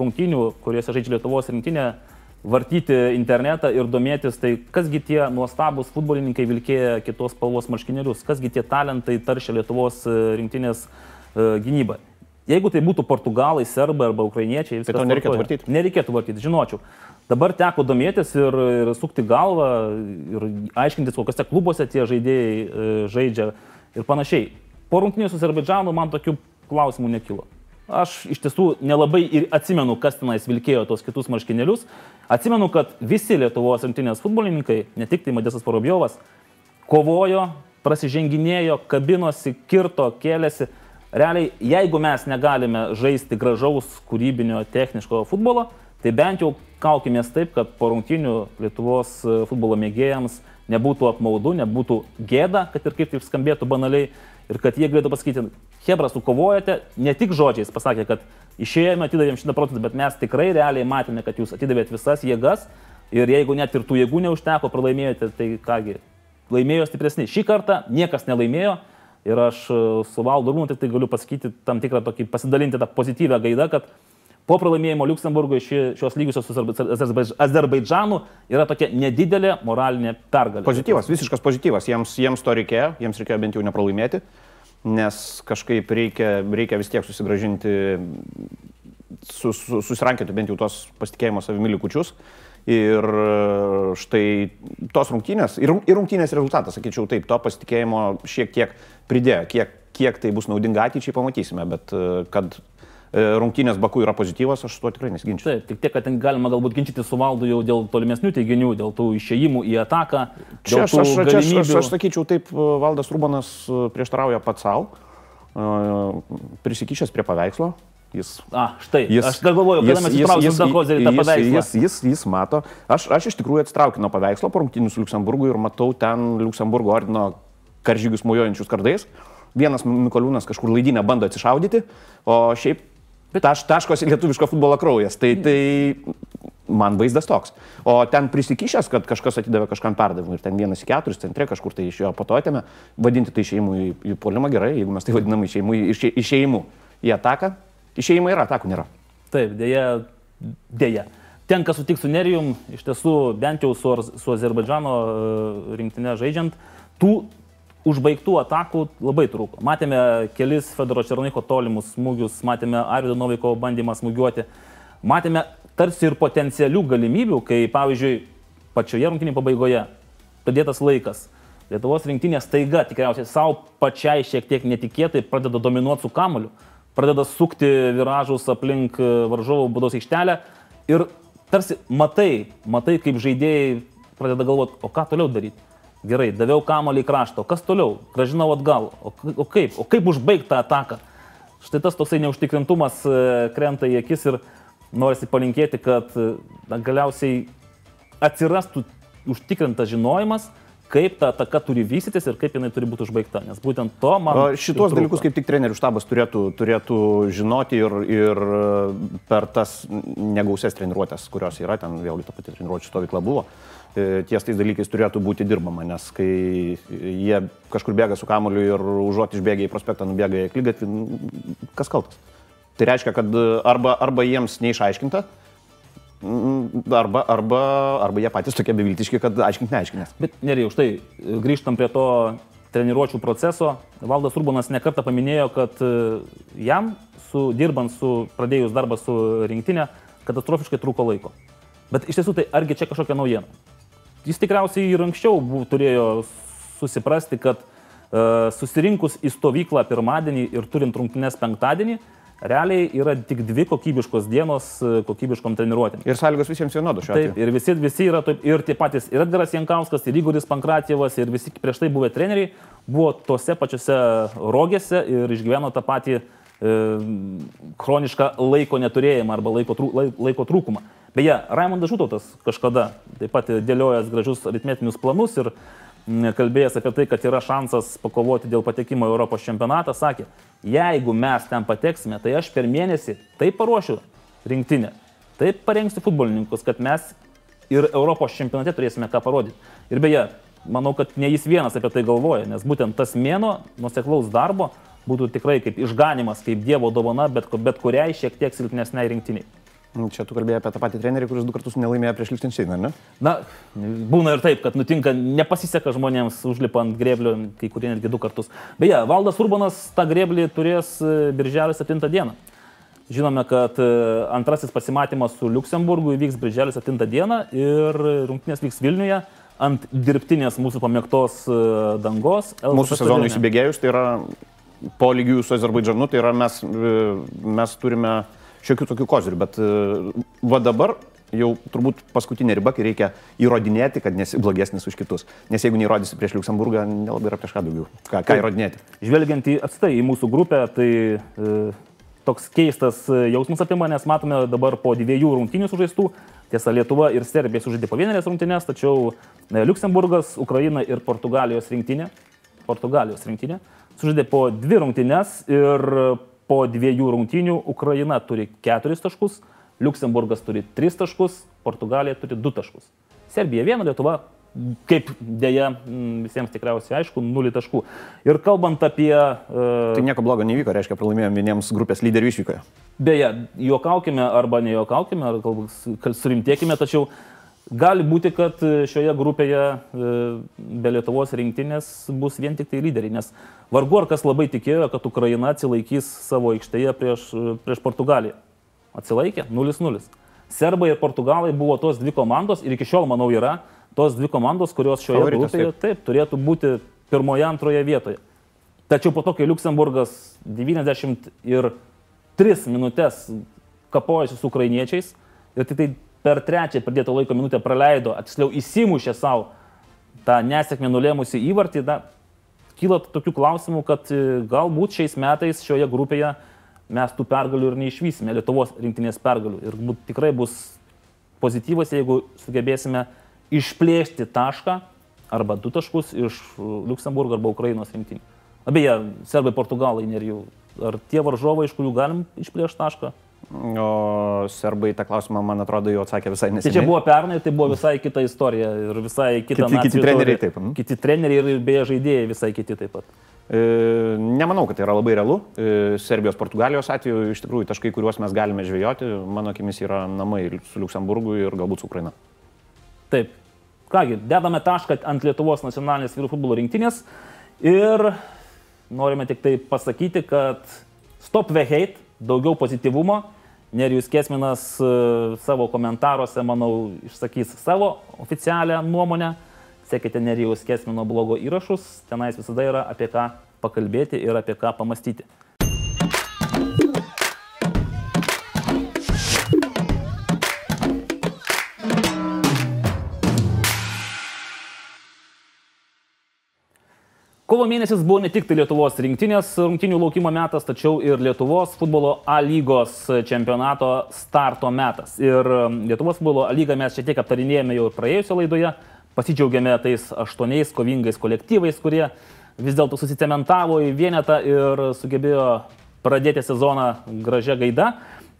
rungtynių, kuriuose žaidžia Lietuvos rinktinė, vartyti internetą ir domėtis, tai kasgi tie nuostabus futbolininkai vilkėja kitos spalvos marškinėlius, kasgi tie talentai taršia Lietuvos rinktinės e, gynybą. Jeigu tai būtų portugalai, serbai arba ukrainiečiai, tai to nereikėtų vartyti. Nereikėtų vartyti, žinočiau. Dabar teko domėtis ir, ir sukti galvą ir aiškintis, kokiuose klubuose tie žaidėjai e, žaidžia ir panašiai. Po rungtynės su Azerbaidžanu man tokių klausimų nekilo. Aš iš tiesų nelabai ir atsimenu, kas tenais vilkėjo tos kitus marškinėlius. Atsimenu, kad visi Lietuvos rinktinės futbolininkai, ne tik tai Madesas Parobjovas, kovojo, prasiženginėjo, kabinosi, kirto, kėlėsi. Realiai, jeigu mes negalime žaisti gražaus, kūrybinio, techniško futbolo, tai bent jau kaukimės taip, kad po rungtinių Lietuvos e, futbolo mėgėjams nebūtų apmaudu, nebūtų gėda, kad ir kaip tai skambėtų banaliai, ir kad jie galėtų pasakyti, Hebra, sukovojate, ne tik žodžiais pasakė, kad išėjome, atidavėm 100 procentų, bet mes tikrai realiai matėme, kad jūs atidavėt visas jėgas. Ir jeigu net ir tų jėgų neužteko, pralaimėjote, tai kągi, laimėjo stipresni. Šį kartą niekas nelaimėjo. Ir aš e, su Valdu Rūnu tik tai galiu pasakyti tam tikrą tokį pasidalinti tą pozityvę gaidą, kad Po pralaimėjimo Luksemburgui ši, šios lygiosios su Azerbaidžanu yra tokia nedidelė moralinė pergalė. Pozityvas, visiškas pozityvas. Jiems, jiems to reikėjo, jiems reikėjo bent jau nepralaimėti, nes kažkaip reikia, reikia vis tiek susigražinti, su, su, susirankėti bent jau tos pasitikėjimo savimi likučius. Ir štai tos rungtynės, ir, ir rungtynės rezultatas, sakyčiau taip, to pasitikėjimo šiek tiek pridėjo, kiek, kiek tai bus naudinga ateičiai pamatysime, bet kad E, rungtynės Baku yra pozityvas, aš tuo tikrai nesiginčiu. Taip, tik tiek, kad ten galima galbūt ginčyti su valdu jau dėl tolimesnių teiginių, dėl tų išėjimų į ataką. Čia aš, aš, čia aš, aš, aš sakyčiau, taip, e, valdas Rubanas e, prieštarauja pats savo, prisikišęs prie paveikslo, Jis, A, štai. Jis, aš dar galvoju, kada mes įtrauksim tą kozerį, tą paveikslą. Jis, jis, jis mato, aš, aš iš tikrųjų atsitraukiu nuo paveikslo po rungtynių su Luksemburgu ir matau ten Luksemburgo ordino karžygius mojuojančius kardais. Vienas Mikoliūnas kažkur laidinę bando atsišaudyti, o šiaip taš, taškosi lietuviško futbolo kraujas. Tai, tai man vaizdas toks. O ten prisikišęs, kad kažkas atidavė kažkam perdavimui ir ten vienas į keturis centre kažkur tai iš jo patotėme, vadinti tai išėjimu į, į polimą gerai, jeigu mes tai vadiname išėjimu, išė, išėjimu į ataką, Išėjimai yra, atakų nėra. Taip, dėja, dėja. Tenka sutikti su Nerijum, iš tiesų, bent jau su, su Azerbaidžano e, rinktinė žaidžiant, tų užbaigtų atakų labai trūko. Matėme kelis Fedoro Černaiko tolimus smūgius, matėme Arido Noviko bandymą smūgiuoti, matėme tarsi ir potencialių galimybių, kai pavyzdžiui pačioje rungtynėje pabaigoje pradėtas laikas. Lietuvos rinktinė staiga tikriausiai savo pačiai šiek tiek netikėtai pradeda dominuoti su kamoliu pradeda sukti viražus aplink e, varžovų būdos aikštelę ir tarsi matai, matai, kaip žaidėjai pradeda galvoti, o ką toliau daryti. Gerai, daviau kamolį į kraštą, kas toliau? Gražinau atgal, o, o kaip? O kaip užbaigti tą ataką? Štai tas toksai neužtikrintumas e, krenta į akis ir norisi palinkėti, kad e, na, galiausiai atsirastų užtikrintas žinojimas, kaip ta ataka turi vystytis ir kaip jinai turi būti užbaigta. Nes būtent to man. Šitos dalykus kaip tik trenerių štabas turėtų, turėtų žinoti ir, ir per tas negausias treniruotės, kurios yra, ten vėlgi ta pati treniruotė stovykla buvo, e, ties tais dalykais turėtų būti dirbama, nes kai jie kažkur bėga su kamuoliu ir užuot išbėgia į prospektą, nubėga į klygatvį, kas kaltas? Tai reiškia, kad arba, arba jiems neišaiškinta, arba, arba, arba jie patys tokie beviltiški, kad aiškint neaiškinės. Bet nereikia, už tai grįžtam prie to treniruočio proceso. Valdas Urbanas nekartą paminėjo, kad e, jam, su, dirbant su, pradėjus darbą su rinktinė, katastrofiškai trūko laiko. Bet iš tiesų tai argi čia kažkokia naujiena? Jis tikriausiai ir anksčiau buvo, turėjo susiprasti, kad uh, susirinkus į stovyklą pirmadienį ir turint rungtynes penktadienį, uh, realiai yra tik dvi kokybiškos dienos e, kokybiškom treniruotėm. Ir sąlygos visiems vienodos šiuo atveju. Taip, ir visi, visi yra taip, ir tie patys, ir Edgaras Jankauskas, ir Igoris Pankratievas, ir visi prieš tai buvę treneriai buvo tose pačiose rogėse ir išgyveno tą patį e, chronišką laiko neturėjimą arba laiko, laiko trūkumą. Beje, Raimondas Žutautas kažkada taip pat dėliojęs gražius aritmetinius planus ir kalbėjęs apie tai, kad yra šansas pakovoti dėl patekimo į Europos čempionatą, sakė, jeigu mes ten pateksime, tai aš per mėnesį taip paruošiu rinktinę, taip parengsiu futbolininkus, kad mes ir Europos čempionate turėsime ką parodyti. Ir beje, manau, kad ne jis vienas apie tai galvoja, nes būtent tas mėno nuseklaus darbo būtų tikrai kaip išganimas, kaip Dievo dovana, bet, bet kuriai šiek tiek silpnesniai rinktiniai. Nu, čia tu kalbėjai apie tą patį trenerį, kuris du kartus nelaimėjo prieš Lichtensteiną, ne? Na, būna ir taip, kad nutinka, nepasiseka žmonėms užlipa ant greblio, kai kurie netgi du kartus. Beje, Valdas Urbanas tą greblį turės e, birželio 7 dieną. Žinome, kad e, antrasis pasimatymas su Luksemburgu įvyks birželio 7 dieną ir rungtynės vyks Vilniuje ant dirbtinės mūsų pamėgtos e, dangos. Mūsų sezonui įsibėgėjus, tai yra po lygių su Azerbaidžanu, tai yra mes, mes turime šiokių tokių kozirių, bet e, va dabar jau turbūt paskutinė riba, kai reikia įrodinėti, kad nesi blogesnis už kitus. Nes jeigu neįrodysi prieš Luxemburgą, nelabai yra prieš ką daugiau. Ką, ką įrodinėti? Žvelgiant į atstai į mūsų grupę, tai e, toks keistas e, jausmas apima, nes matome dabar po dviejų rungtynių sužaistų. Tiesa, Lietuva ir Serbija sužaidė po vienerės rungtynės, tačiau e, Luxemburgas, Ukraina ir Portugalijos rinktinė, Portugalijos rinktinė sužaidė po dvi rungtynės ir po dviejų rungtynių Ukraina turi keturis taškus, Luksemburgas turi tris taškus, Portugalija turi du taškus. Serbija viena, Lietuva, kaip dėja visiems tikriausiai aišku, nulį taškų. Ir kalbant apie... Uh, tai nieko blogo nevyko, reiškia, pralaimėjome vieniems grupės lyderių išvykoje. Beje, juokaukime arba nejuokaukime, ar galbūt surimtėkime, tačiau uh, Gali būti, kad e, šioje grupėje e, be Lietuvos rinktinės bus vien tik tai lyderiai, nes vargu ar kas labai tikėjo, kad Ukraina atsilaikys savo aikštėje prieš, e, prieš Portugaliją. Atsilaikė 0-0. Serbai ir Portugalai buvo tos dvi komandos ir iki šiol, manau, yra tos dvi komandos, kurios šioje Favoritas, grupėje taip. taip turėtų būti pirmoje, antroje vietoje. Tačiau po to, kai Luksemburgas 93 minutės kapojasi su ukrainiečiais ir tik tai per trečią pridėto laiko minutę praleido, tiksliau įsimušė savo tą nesėkmę nulėmusi įvartį, da, kyla tokių klausimų, kad e, galbūt šiais metais šioje grupėje mes tų pergalių ir neišvysime, Lietuvos rinktinės pergalių. Ir būt, tikrai bus pozityvas, jeigu sugebėsime išplėsti tašką arba du taškus iš Luksemburgo arba Ukrainos rinktinių. Abeje, serbai, portugalai, nerijau. Ar tie varžovai, iš kurių galim išplėšti tašką? O serbai tą klausimą, man atrodo, jau atsakė visai neseniai. Tai čia buvo pernai, tai buvo visai kita istorija ir visai kita Kiti- kiti treneriai taip, mhm. Kiti treneriai ir beje žaidėjai visai kiti taip pat. E, nemanau, kad tai yra labai realu. E, Serbijos, Portugalijos atveju iš tikrųjų taškai, kuriuos mes galime žvejoti, mano akimis yra namai su Luksemburgu ir galbūt su Ukraina. Taip. Kągi, dedame tašką ant Lietuvos nacionalinės vyrų futbolo rinktinės ir norime tik tai pasakyti, kad stop the hate, daugiau pozityvumo. Nerijus Kesminas e, savo komentaruose, manau, išsakys savo oficialią nuomonę. Sekite Nerijus Kesmino blogo įrašus, tenais visada yra apie ką pakalbėti ir apie ką pamastyti. Kovo mėnesis buvo ne tik tai Lietuvos rinktinės rungtinių laukimo metas, tačiau ir Lietuvos futbolo A lygos čempionato starto metas. Ir um, Lietuvos futbolo A lygą mes šiek tiek aptarinėjome jau ir praėjusio laidoje, pasidžiaugiame tais aštuoniais kovingais kolektyvais, kurie vis dėlto susicementavo į vienetą ir sugebėjo pradėti sezoną gražia gaida.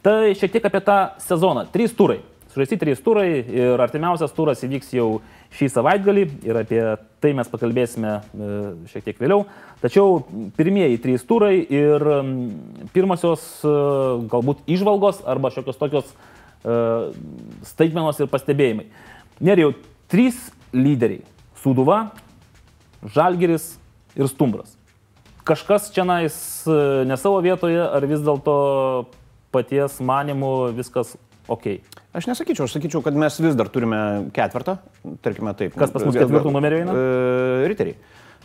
Tai šiek tiek apie tą sezoną. Trys turai. Sužaisti trys turai ir artimiausias turas įvyks jau šį savaitgalį ir apie tai mes pakalbėsime e, šiek tiek vėliau. Tačiau pirmieji trys turai ir pirmosios e, galbūt išvalgos arba šiokios tokios e, staigmenos ir pastebėjimai. Nerijau, trys lyderiai - Sūduva, Žalgeris ir Stumbras. Kažkas čia nais ne savo vietoje ar vis dėlto paties manimu viskas ok. Aš nesakyčiau, aš sakyčiau, kad mes vis dar turime ketvirtą, tarkime taip. Kas pas mus ketvirtų numerių eina? E, riteriai.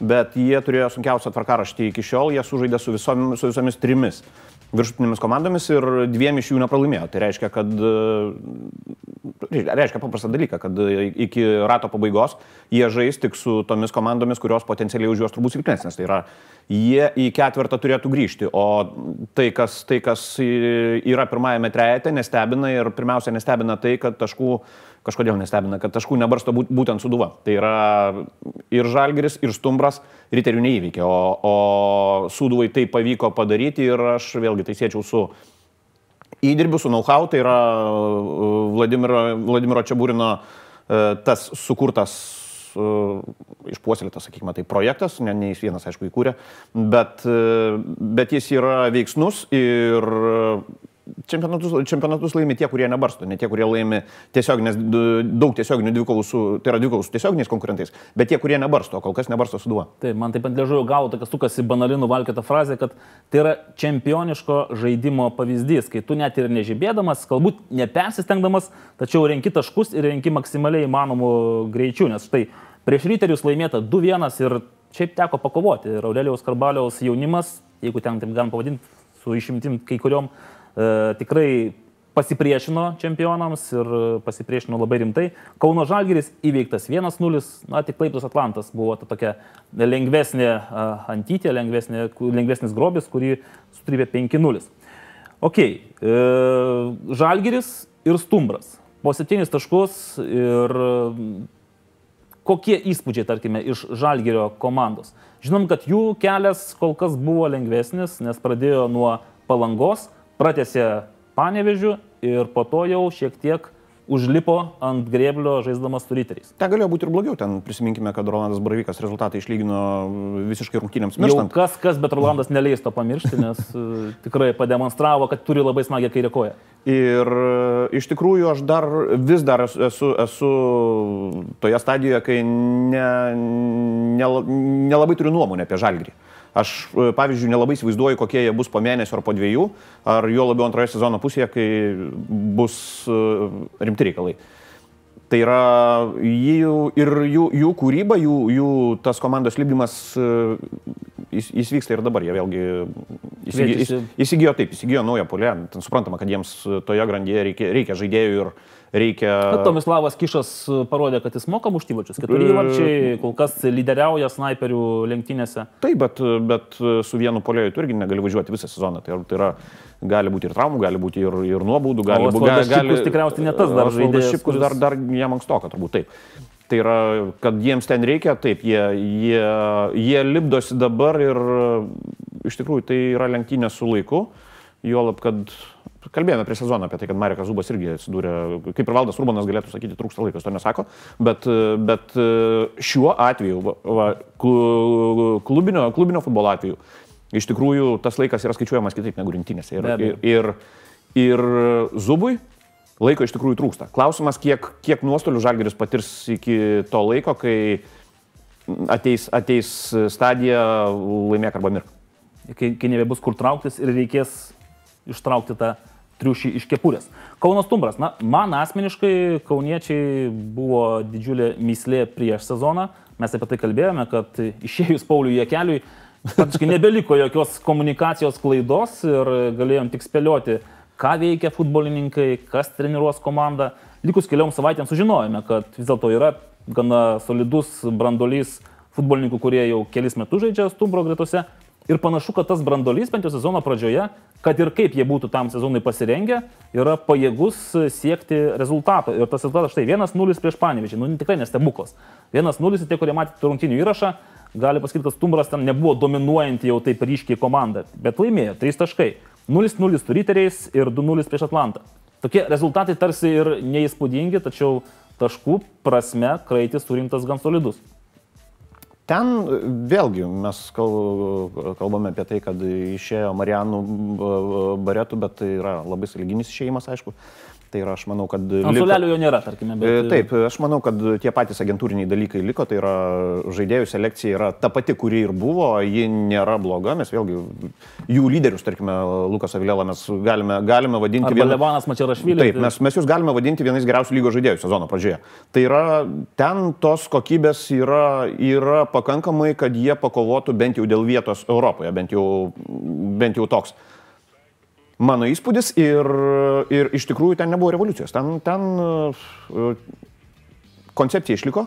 Bet jie turėjo sunkiausią tvarkaraštį iki šiol, jie sužaidė su, visom, su visomis trimis viršutinėmis komandomis ir dviem iš jų nepralaimėjo. Tai reiškia, kad reiškia paprastą dalyką, kad iki rato pabaigos jie žais tik su tomis komandomis, kurios potencialiai už juos turbūt silpnesnės. Tai yra, jie į ketvirtą turėtų grįžti, o tai, kas, tai, kas yra pirmajame trejete, nestebina ir pirmiausia nestebina tai, kad taškų kažkodėl nestebina, kad taškų nebarsto būtent suduva. Tai yra ir Žalgeris, ir Stumbras riterių neįvykė, o, o suduvai tai pavyko padaryti ir aš vėlgi tai siečiau su įdirbiu, su know-how, tai yra Vladimiro, Vladimiro Čiabūrino tas sukurtas išpuoselėtas, sakykime, tai projektas, ne, ne jis vienas, aišku, įkūrė, bet, bet jis yra veiksnus ir čempionatus, čempionatus laimi tie, kurie nebarsto, ne tie, kurie laimi tiesioginės, daug tiesioginių dvikovų su, tai yra dvikovų su tiesioginiais konkurentais, bet tie, kurie nebarsto, kol kas nebarsto su duo. Tai man taip ant liežuvių gavo tokia sukasi banalinų valkėta frazė, kad tai yra čempioniško žaidimo pavyzdys, kai tu net ir nežibėdamas, galbūt nepersistengdamas, tačiau renki taškus ir renki maksimaliai įmanomų greičių, nes štai prieš ryterius laimėta 2-1 ir šiaip teko pakovoti. Ir Aurelijaus Karbaliaus jaunimas, jeigu ten taip galim pavadinti, su išimtim kai kuriuom tikrai pasipriešino čempionams ir pasipriešino labai rimtai. Kauno Žalgiris įveiktas 1-0, na tik Klaiptos Atlantas buvo ta tokia lengvesnė antytė, lengvesnė, lengvesnis grobis, kurį sutrybė 5-0. Ok, e, Žalgiris ir Stumbras. Po septynis taškus ir kokie įspūdžiai, tarkime, iš Žalgerio komandos. Žinom, kad jų kelias kol kas buvo lengvesnis, nes pradėjo nuo palangos, pratėsi panevežių ir po to jau šiek tiek užlipo ant grėblio žaisdamas su riteriais. Ten galėjo būti ir blogiau, ten prisiminkime, kad Rolandas Bravykas rezultatą išlygino visiškai rungtynėms Jau kas, kas, bet Rolandas neleis to pamiršti, nes e, tikrai pademonstravo, kad turi labai smagią kairę koją. Ir e, iš tikrųjų aš dar vis dar esu, esu, esu toje stadijoje, kai nelabai ne, ne nelabai turiu nuomonę apie žalgrį. Aš, e, pavyzdžiui, nelabai įsivaizduoju, kokie jie bus po mėnesio ar po dviejų, ar jo labiau antroje sezono pusėje, kai bus e, rimti reikalai. Tai yra jų, ir jų, jų kūryba, jų, jų tas komandos libimas, e, jis, jis vyksta ir dabar. Jie vėlgi Įsigijo, įsigijo taip, įsigijo naują polę. Ten suprantama, kad jiems toje grandyje reikia, reikia žaidėjų ir reikia... Bet Tomislavas Kišas parodė, kad jis moka muštyvačius. Keturi E- įvarčiai kol kas lyderiauja snaiperių lenktynėse. Taip, bet, bet su vienu polėjui tu irgi negali važiuoti visą sezoną. Tai, tai yra, gali būti ir traumų, gali būti ir, ir nuobaudų, gali būti... Osvaldas Šipkus tikriausiai ne tas dar žaidėjas, Šipkus kuris- dar, dar jam ankstoka, turbūt taip. Tai yra, kad jiems ten reikia, taip, jie, jie, jie lipdosi dabar ir iš tikrųjų tai yra lenktynė su laiku. Juolab, kad kalbėjome prieš sezoną apie tai, kad Marekas Zubas irgi atsidūrė, kaip ir Valdas Urbanas galėtų sakyti, trūksta laiko, jis to nesako, bet, bet šiuo atveju, va, va, klu- klubinio, klubinio futbolo atveju, iš tikrųjų tas laikas yra skaičiuojamas kitaip negu rinktinėse. Ir, abejo. ir, ir Zubui laiko iš tikrųjų trūksta. Klausimas, kiek, kiek nuostolių Žalgeris patirs iki to laiko, kai ateis, ateis stadija laimėk arba mirk. kai, kai nebebus kur trauktis ir reikės ištraukti tą triušį iš kepurės. Kaunas Tumbras. Na, man asmeniškai kauniečiai buvo didžiulė myslė prieš sezoną. Mes apie tai kalbėjome, kad išėjus Pauliui Jekeliui praktiškai nebeliko jokios komunikacijos klaidos ir galėjom tik spėlioti, ką veikia futbolininkai, kas treniruos komandą. Likus keliom savaitėm sužinojome, kad vis dėlto yra gana solidus brandolys futbolininkų, kurie jau kelis metus žaidžia Stumbro gretose. Ir panašu, kad tas brandolys bent jau sezono pradžioje, kad ir kaip jie būtų tam sezonui pasirengę, yra pajėgus siekti rezultato. Ir tas rezultatas štai 1-0 prieš Panevežį. Nu, tikrai nestebuklas. 1-0 ir tie, kurie matė rungtinių įrašą, gali pasakyti, kad Stumbras ten nebuvo dominuojanti jau taip ryškiai komanda, bet laimėjo 3 taškai. 0-0 su Riteriais ir 2-0 prieš Atlantą. Tokie rezultatai tarsi ir neįspūdingi, tačiau taškų prasme kraitis surinktas gan solidus. Ten vėlgi mes kal- kalbame apie tai, kad išėjo Marijanų baretų, bet tai yra labai saliginis išėjimas, aišku. Tai yra, aš manau, kad... Ant solelio jo nėra, tarkime, E, bet... Taip, aš manau, kad tie patys agentūriniai dalykai liko, tai yra žaidėjų selekcija yra ta pati, kuri ir buvo, ji nėra bloga, mes vėlgi jų lyderius, tarkime, Lukas Avilėlą mes galime, galime vadinti vienu- Levanas Mačiarašvilis. Taip, mes, mes jūs galime vadinti vienais geriausių lygos žaidėjų sezono pradžioje. Tai yra, ten tos kokybės yra, yra pakankamai, kad jie pakovotų bent jau dėl vietos Europoje, bent jau, bent jau toks. Mano įspūdis ir, ir iš tikrųjų ten nebuvo revoliucijos. Ten, ten uh, koncepcija išliko,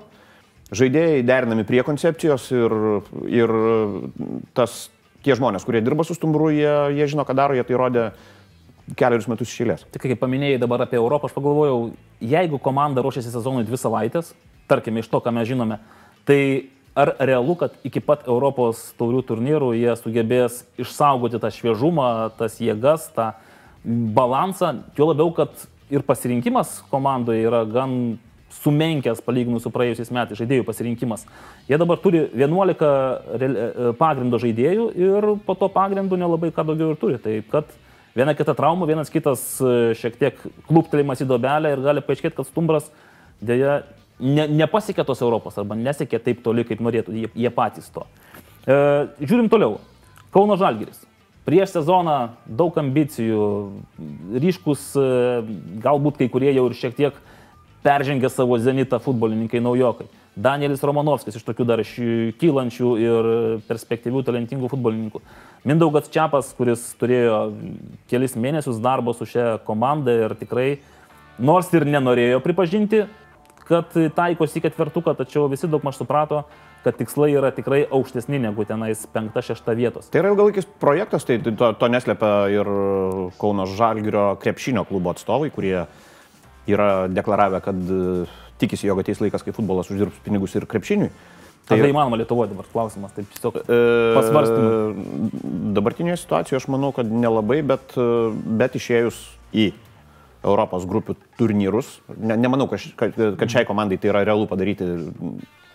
žaidėjai derinami prie koncepcijos ir, ir tas, tie žmonės, kurie dirba su stumbru, jie, jie žino, ką daro, jie tai rodė keliarius metus išėlės. Tik kaip paminėjai dabar apie Europą, aš pagalvojau, jeigu komanda ruošiasi sezonui dvi savaitės, tarkime iš to, ką mes žinome, tai ar realu, kad iki pat Europos taurių turnyrų jie sugebės išsaugoti tą šviežumą, tas jėgas, tą balansą, tuo labiau, kad ir pasirinkimas komandoje yra gan sumenkęs palyginus su praėjusiais metais žaidėjų pasirinkimas. Jie dabar turi 11 real- e, pagrindo žaidėjų ir po to pagrindų nelabai ką daugiau ir turi. Tai kad viena kita trauma, vienas kitas e, šiek tiek kluptelėjimas į dobelę ir gali paaiškėti, kad stumbras dėja ne, nepasiekė tos Europos arba nesiekė taip toli, kaip norėtų jie, jie patys to. E, žiūrim toliau. Kauno Žalgiris. Prieš sezoną daug ambicijų, ryškus, e, galbūt kai kurie jau ir šiek tiek peržengė savo zenitą futbolininkai naujokai. Danielis Romanovskis iš tokių dar kylančių ir perspektyvių, talentingų futbolininkų. Mindaugas Čiapas, kuris turėjo kelis mėnesius darbo su šia komanda ir tikrai, nors ir nenorėjo pripažinti, kad taikosi į ketvertuką, tačiau visi daug maž suprato, kad tikslai yra tikrai aukštesni negu tenais penkta, šešta vietos. Tai yra ilgalaikis projektas, tai to, to neslepia ir Kauno Žalgirio krepšinio klubo atstovai, kurie yra deklaravę, kad e, tikisi, jog ateis laikas, kai futbolas uždirbs pinigus ir krepšiniui. Tai tai įmanoma Lietuvoje dabar klausimas, taip tiesiog pasvarstymui. E, Dabartinėje situacijoje aš manau, kad nelabai, bet, e, bet išėjus į Europos grupių turnyrus, ne, nemanau, kad, kad, kad šiai komandai tai yra realu padaryti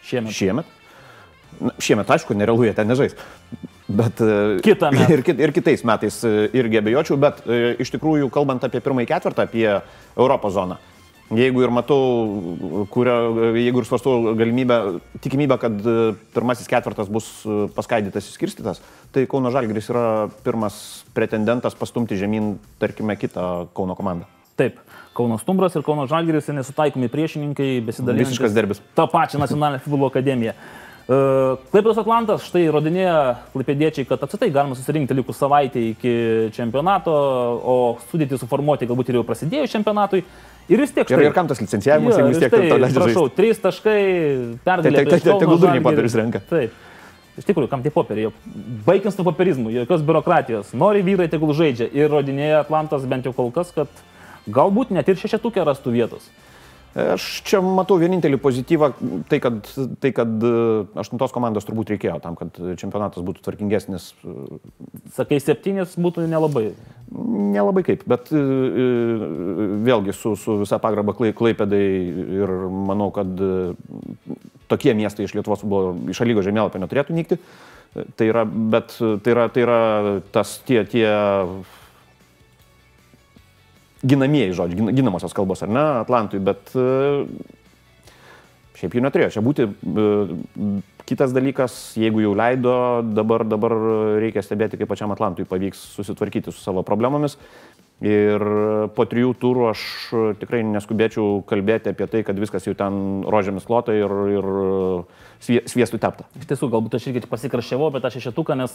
Šiemet. šiemet. Na, šiemet, aišku, nerealu jie ten nežais. Bet, e, ir, kit- ir kitais metais e, irgi abejočiau, bet e, iš tikrųjų, kalbant apie pirmąjį ketvirtą, apie Europos zoną, jeigu ir matau, kurio, jeigu ir svarstau galimybę, tikimybę, kad pirmasis ketvirtas bus paskaidytas, įskirstytas, tai Kauno Žalgris yra pirmas pretendentas pastumti žemyn, tarkime, kitą Kauno komandą. Taip, Kauno Stumbras ir Kauno Žalgiris nesutaikomi priešininkai, besidalinantys Visiškas derbis. tą pačią nacionalinę futbolo akademiją. Klaipėdos Atlantas štai rodinėja klaipėdiečiai, kad apsitai galima susirinkti likus savaitę iki čempionato, o sudėti suformuoti galbūt ir jau prasidėjus čempionatui. Ir vis tiek. Štai, ir, ir kam tas licencijavimas, jeigu vis tiek tai, to leidžia. Prašau, trys taškai, pergalė. Taip, tegul durniai popierius renka. Taip. Iš tikrųjų, kam tie popieriai? Baigins nuo popierizmų, jokios biurokratijos. Nori vyrai, tegul žaidžia. Ir rodinėja Atlantas bent jau kol kas, kad galbūt net ir šešetukė rastų vietos. Aš čia matau vienintelį pozityvą, tai kad, tai kad e, aštuntos komandos turbūt reikėjo tam, kad čempionatas būtų tvarkingesnis. Sakai, septynės būtų nelabai. Nelabai kaip, bet e, e, vėlgi su, su visa pagraba klaipėdai ir manau, kad tokie miestai iš Lietuvos buvo iš lygos žemėlapio neturėtų nykti. Tai yra, bet tai yra, tai yra tas tie, tie ginamieji žodžiai, ginamosios kalbos, ar ne, Atlantui, bet e, šiaip jų neturėjo. Čia būti e, kitas dalykas, jeigu jau leido, dabar, dabar reikia stebėti, kaip pačiam Atlantui pavyks susitvarkyti su savo problemomis. Ir po trijų turų aš tikrai neskubėčiau kalbėti apie tai, kad viskas jau ten rožėmis klota ir, ir sviestų tepta. Iš tiesų, galbūt aš irgi pasikraščiavau apie tą šešetuką, nes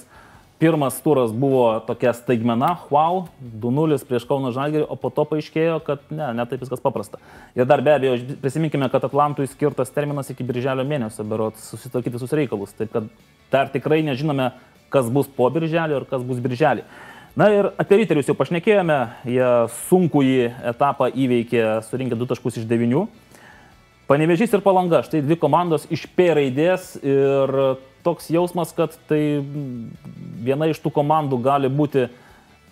Pirmas turas buvo tokia staigmena, wow, 2-0 prieš Kauno Žalgirį, o po to paaiškėjo, kad ne, ne taip viskas paprasta. Ir dar be abejo, prisiminkime, kad Atlantui skirtas terminas iki birželio mėnesio, berot, susitvarkyti visus reikalus. Taip kad dar tikrai nežinome, kas bus po birželio ir kas bus birželį. Na ir apie riterius jau pašnekėjome, jie sunkų į etapą įveikė, surinkė 2 taškus iš 9. Panevežys ir palanga, štai dvi komandos iš P raidės ir toks jausmas, kad tai viena iš tų komandų gali būti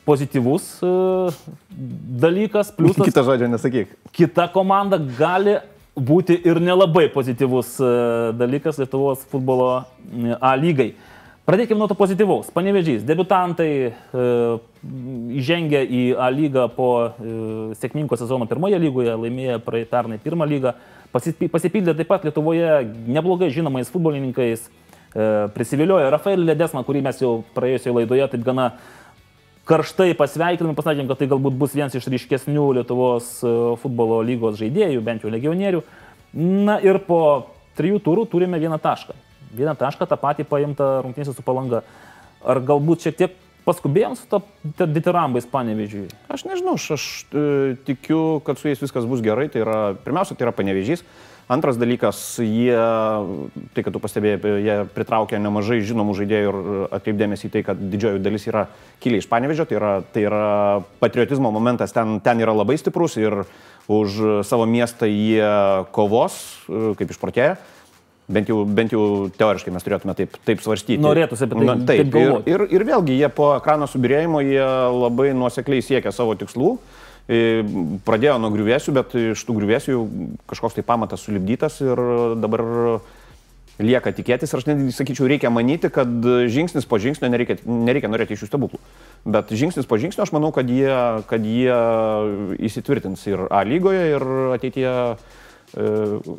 pozityvus e, dalykas. Pliusas, Kita žodžio nesakyk. Kita komanda gali būti ir nelabai pozityvus e, dalykas Lietuvos futbolo e, A lygai. Pradėkime nuo to pozityvaus. Panevežys, debutantai e, įžengė į A lygą po e, sėkmingo sezono pirmoje lygoje, laimėjo pernai pirmą lygą, pasipildė taip pat Lietuvoje neblogai žinomais futbolininkais, E, prisiviliojo Rafaelį Ledesmą, kurį mes jau praėjusioje laidoje taip gana karštai pasveikinami, pasakėm, kad tai galbūt bus vienas iš ryškesnių Lietuvos e, futbolo lygos žaidėjų, bent jau legionierių. Na ir po trijų turų turime vieną tašką. Vieną tašką tą patį paimtą rungtynėse su palanga. Ar galbūt šiek tiek paskubėjom su to ditirambais panevežiui? Aš nežinau, aš, aš e, tikiu, kad su jais viskas bus gerai. Tai yra, pirmiausia, tai yra panevežys. Antras dalykas, jie, tai kad tu pastebėjai, jie pritraukia nemažai žinomų žaidėjų ir atkreipdėmėsi į tai, kad didžioji dalis yra kilę iš panevežio, tai yra, tai yra patriotizmo momentas ten, ten yra labai stiprus ir už savo miestą jie kovos, kaip išprotėję. Bent jau, bent jau teoriškai mes turėtume taip, taip svarstyti. Norėtųsi apie tai. Na, taip, taip ir, ir, ir vėlgi jie po ekrano subirėjimo jie labai nuosekliai siekia savo tikslų. Uh, Pradėjo nuo griuvėsių, bet iš tų griuvėsių kažkoks tai pamatas sulibdytas ir dabar lieka tikėtis ir aš netgi sakyčiau, reikia manyti, kad žingsnis po žingsnio nereikia, nereikia norėti iš jų stebuklų. Bet žingsnis po žingsnio aš manau, kad jie, kad jie įsitvirtins ir A lygoje ir ateityje e,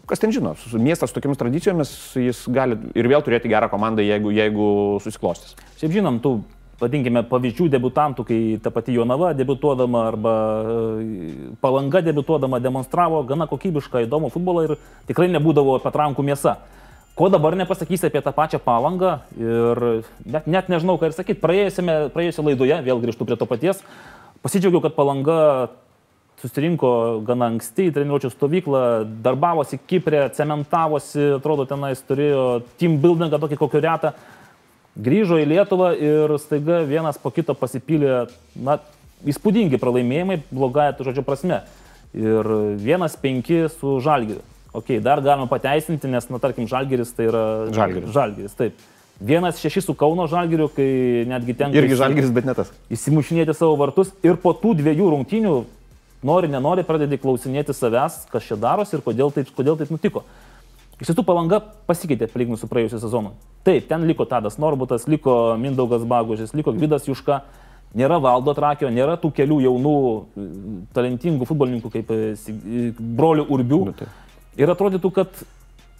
Kas ten žino, miestas su tokiamis tradicijomis, jis gali ir vėl turėti gerą komandą, jeigu, jeigu susiklostys. Šiaip žinom, tų vadinkime, pavyzdžių debutantų, kai ta pati Jonava debutuodama arba e, Palanga debutuodama demonstravo gana kokybišką įdomų futbolą ir tikrai nebūdavo patrankų mėsa. Ko dabar nepasakysi apie tą pačią palangą ir net, net nežinau, ką ir sakyti. Praėjusioje laidoje, vėl grįžtu prie to paties, pasidžiaugiau, kad palanga susirinko gana anksti į treniruočio stovyklą, darbavosi Kiprė, cementavosi, atrodo, tenais turėjo team buildingą tokį kokio retą grįžo į Lietuvą ir staiga vienas po kito pasipylė, na, įspūdingi pralaimėjimai, blogąją to žodžio prasme. Ir vienas penki su Žalgiriu. Ok, dar galima pateisinti, nes, na, tarkim, Žalgiris tai yra... Žalgiris. Žalgiris, taip. Vienas šeši su Kauno Žalgiriu, kai netgi ten... Irgi Žalgiris, bet ne tas. Įsimušinėti savo vartus ir po tų dviejų rungtynių, nori, nenori, pradedi klausinėti savęs, kas čia darosi ir kodėl taip, kodėl taip nutiko. Iš tiesų palanga pasikeitė palyginus su praėjusiu sezonu. Taip, ten liko Tadas Norbutas, liko Mindaugas Bagužis, liko Gvidas Juška, nėra Valdo Trakio, nėra tų kelių jaunų, talentingų futbolininkų kaip e, e, brolių Urbių. Nu. Ir atrodytų, kad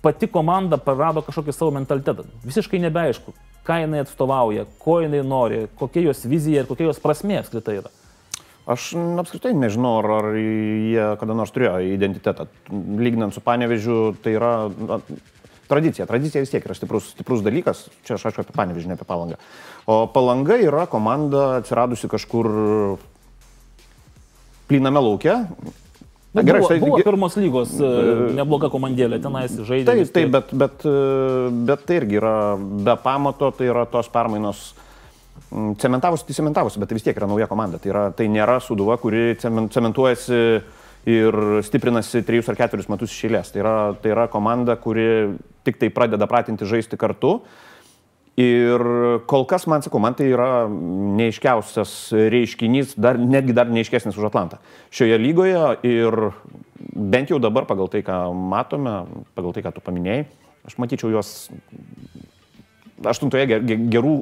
pati komanda prarado kažkokį savo mentalitetą. Visiškai nebeaišku, ką jinai atstovauja, ko jinai nori, kokia jos vizija ir kokia jos prasmė apskritai yra. Aš apskritai nežinau, ar, ar jie kada nors turėjo identitetą. Lyginant su Panevežiu, tai yra, tradicija. Tradicija vis tiek yra stiprus, stiprus dalykas. Čia aš aišku apie panevižinę, apie palangą. O palanga yra komanda atsiradusi kažkur plyname laukia. Na, gerai, buvo, buvo pirmos lygos e, nebloga komandėlė, tenais žaidė. Taip, taip, bet, bet, e, bet tai irgi yra be pamato, tai yra tos permainos cementavosi, tai cementavosi, bet tai vis tiek yra nauja komanda. Tai, yra, tai nėra suduva, kuri cementuojasi ir stiprinasi trejus ar ketverius metus išėlės. Tai yra, tai yra komanda, kuri tik tai pradeda pratinti žaisti kartu. Ir kol kas, man sakau, man tai yra neiškiausias reiškinys, dar, netgi dar neiškesnis už Atlantą šioje lygoje ir bent jau dabar pagal tai, ką matome, pagal tai, ką tu paminėjai, aš matyčiau juos aštuntoje gerų,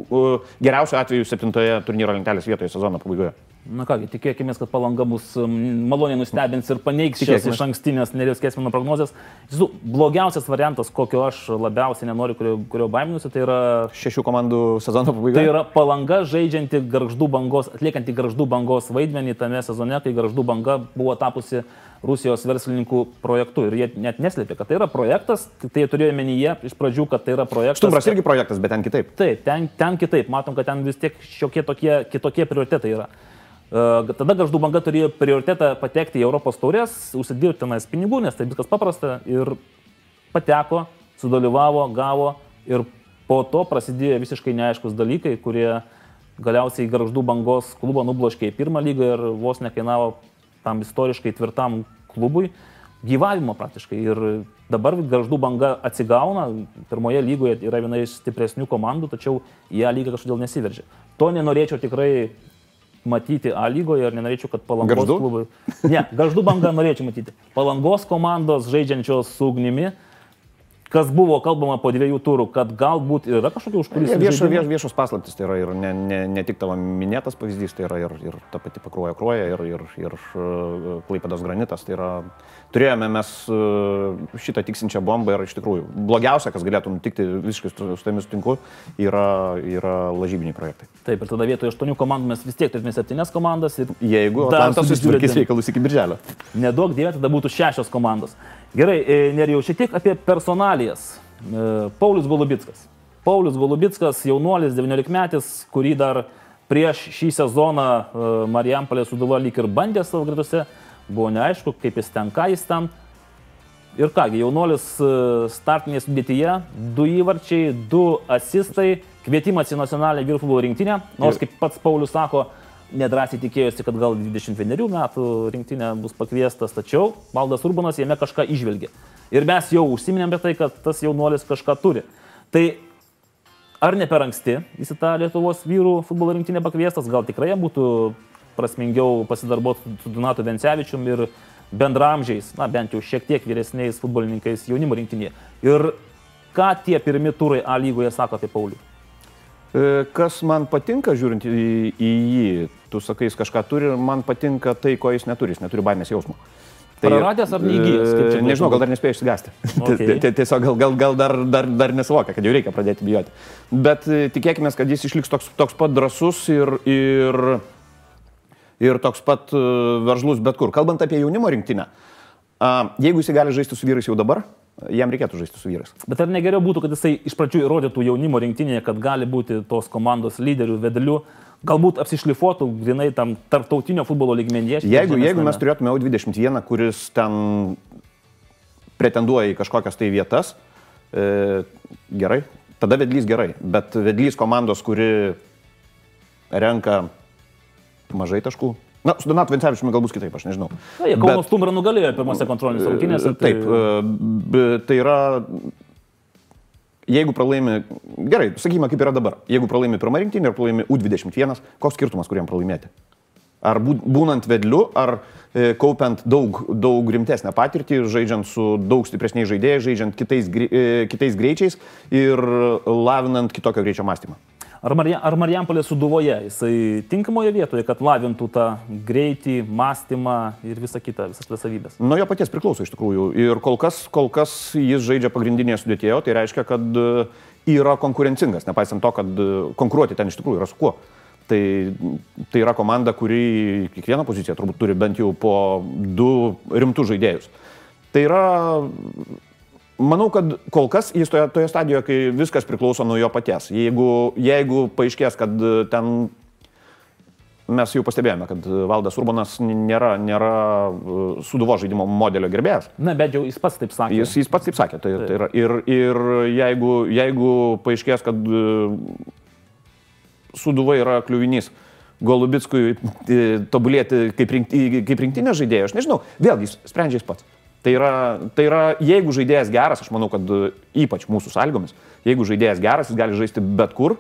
geriausiu atveju septintoje turnyro lentelės vietoje sezono pabaigoje. Na kągi, tikėkime, kad palanga mus maloniai nustebins ir paneigs šias iš ankstinės Nerijos Kesmino prognozijas. Žinau, blogiausias variantas, kokio aš labiausiai nenoriu, kurio, kurio baiminusi, tai yra... Šešių komandų sezono pabaiga. Tai yra palanga žaidžianti garždų bangos, atliekanti garždų bangos vaidmenį tame sezone, kai garždų banga buvo tapusi Rusijos verslininkų projektu. Ir jie net neslėpė, kad tai yra projektas, tai turėjo menyje iš pradžių, kad tai yra projektas. Stumbras irgi projektas, bet ten kitaip. Taip, ten, ten kitaip. Matom, kad ten vis tiek šiokie tokie kitokie prioritetai yra. Tada Gaždų banga turėjo prioritetą patekti į Europos taurės, užsidirbti tenais pinigų, nes tai viskas paprasta ir pateko, sudalyvavo, gavo ir po to prasidėjo visiškai neaiškus dalykai, kurie galiausiai Garždų bangos klubą nubloškė į pirmą lygą ir vos nekainavo tam istoriškai tvirtam klubui gyvavimo praktiškai. Ir dabar Garždų banga atsigauna, pirmoje lygoje yra viena iš stipresnių komandų, tačiau į ją lygą kažkodėl nesiveržia. To nenorėčiau tikrai matyti A lygoje ir nenorėčiau, kad palangos Garždu? klubai. Ne, garždų bangą norėčiau matyti. Palangos komandos žaidžiančios su ugnimi kas buvo kalbama po dviejų turų, kad galbūt yra kažkokie užkulisiai. Viešo, vieš, viešos paslaptis tai yra ir ne, ne, ne tik tavo minėtas pavyzdys, tai yra ir, ir ta pati pakruoja kruoja, ir, ir, ir uh, klaipėdas granitas. Tai yra, turėjome mes uh, šitą tiksinčią bombą ir iš tikrųjų blogiausia, kas galėtų nutikti, visiškai su, tomis tinku, yra, yra lažybiniai projektai. Taip, ir tada vietoje aštuonių komandų mes vis tiek turėtume septynes komandas. Jeigu Atlantas susitvarkys reikalus iki birželio. Nedaug dievė, tada būtų šešios komandos. Gerai, e, nerijau šiek tiek apie personalijas. E, Paulius Golubitskas. Paulius Golubitskas, jaunuolis, 19 metis, kurį dar prieš šį sezoną e, Marijampolė Suduva lyg ir bandė savo gretose, buvo neaišku, kaip jis ten, ką jis ten. Ir kągi, jaunuolis startinėje sudėtyje, du įvarčiai, du asistai, kvietimas į nacionalinę vyrų futbolo rinktinę, nors kaip pats Paulius sako, nedrasiai tikėjosi, kad gal 21 metų rinktinė bus pakviestas, tačiau Valdas Urbanas jame kažką išvelgė. Ir mes jau užsiminėm apie tai, kad tas jaunuolis kažką turi. Tai ar ne per anksti jis į tą Lietuvos vyrų futbolo rinktinę pakviestas, gal tikrai jam būtų prasmingiau pasidarboti su Donatu Vencevičium ir bendramžiais, na bent jau šiek tiek vyresniais futbolininkais jaunimo rinktinėje. Ir ką tie pirmi turai A lygoje sako apie Paulių? E, kas man patinka žiūrint į, į jį, tu sakai, jis kažką turi, man patinka tai, ko jis neturi, jis neturi baimės jausmo. Tai, Praradęs ar neįgyjęs? E, nežinau, gal dar nespėjo išsigąsti. Okay. Tiesiog gal, gal, gal dar, dar, dar nesuvokia, kad jau reikia pradėti bijoti. Bet e, tikėkime, kad jis išliks toks, toks pat drasus ir, ir, ir toks pat veržlus bet kur. Kalbant apie jaunimo rinktinę, jeigu jis gali žaisti su vyrais jau dabar, jam reikėtų žaisti su vyrais. Bet ar negeriau būtų, kad jisai iš pradžių įrodytų jaunimo rinktinėje, kad gali būti tos komandos lyderių, vedlių, galbūt apsišlifuotų grinai tam tarptautinio futbolo lygmenyje? Jeigu, jeigu mes turėtume U21, kuris ten pretenduoja į kažkokias tai vietas, e, gerai, tada vedlys gerai, bet vedlys komandos, kuri renka mažai taškų, Na, su Donatu Vincevičiumi gal bus kitaip, aš nežinau. Na, jie Kauno Bet, Stumbrą nugalėjo pirmose kontrolinės rungtynėse. Tai... Taip, e, tai yra, jeigu pralaimi, gerai, sakykime, kaip yra dabar, jeigu pralaimi pirmą rinktinį ir pralaimi U21, koks skirtumas, kuriam pralaimėti? Ar būnant vedliu, ar e, kaupiant daug, daug rimtesnę patirtį, žaidžiant su daug stipresniais žaidėjais, žaidžiant kitais, e, kitais greičiais ir lavinant kitokio greičio mąstymą. Ar, Marija, ar Marijampolė suduvoje, jisai tinkamoje vietoje, kad lavintų tą greitį, mąstymą ir visą kitą, visas tas savybės? Nuo jo paties priklauso iš tikrųjų. Ir kol kas, kol kas jis žaidžia pagrindinėje sudėtėje, tai reiškia, kad e, yra konkurencingas, nepaisant to, kad e, konkuruoti ten iš tikrųjų yra su kuo. Tai, tai yra komanda, kuri kiekvieną poziciją turbūt turi bent jau po du rimtus žaidėjus. Tai yra Manau, kad kol kas jis toje, toje stadijoje, kai viskas priklauso nuo jo paties. Jeigu, jeigu paaiškės, kad e, ten mes jau pastebėjome, kad Valdas Urbanas nėra, nėra e, suduvo žaidimo modelio gerbėjas. Na, bet jau jis pats taip sakė. Jis, jis pats taip sakė. Tai, tai yra, ir ir jeigu, jeigu paaiškės, kad e, suduva yra kliuvinys Golubickui tobulėti kaip, rinkti, kaip rinktinė žaidėjo, aš nežinau, vėlgi jis sprendžia jis pats. Tai yra, tai yra, jeigu žaidėjas geras, aš manau, kad e, ypač mūsų sąlygomis, jeigu žaidėjas geras, jis gali žaisti bet kur,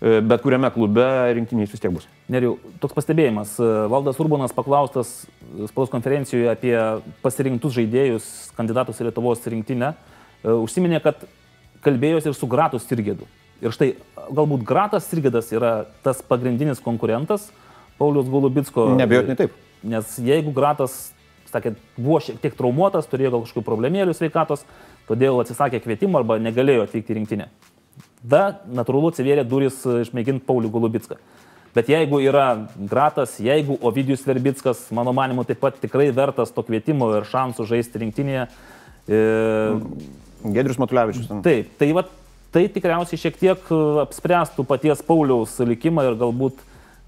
e, bet kuriame klube rinkinys vis tiek bus. Neriu, toks pastebėjimas. E, Valdas Urbanas paklaustas spaudos konferencijoje apie pasirinktus žaidėjus, kandidatus į Lietuvos rinktinę, užsiminė, kad kalbėjosi ir su Gratus Sirgėdu. Ir štai galbūt Gratas Sirgėdas yra tas pagrindinis konkurentas Paulius Golubitsko. Nebejotinai taip. Nes jeigu Gratas sakė, buvo šiek tiek traumuotas, turėjo gal kažkokių problemėlių sveikatos, todėl atsisakė kvietimo arba negalėjo atvykti į rinktinę. Da, natūralu, atsivėrė duris išmėginti Paulių Golubitską. Bet jeigu yra Gratas, jeigu Ovidijus Verbickas, mano manimu, taip pat tikrai vertas to kvietimo ir šansų žaisti rinktinėje. E... Gedrius Matulevičius. Taip, tai, va, tai tikriausiai šiek tiek apspręstų paties Pauliaus likimą ir galbūt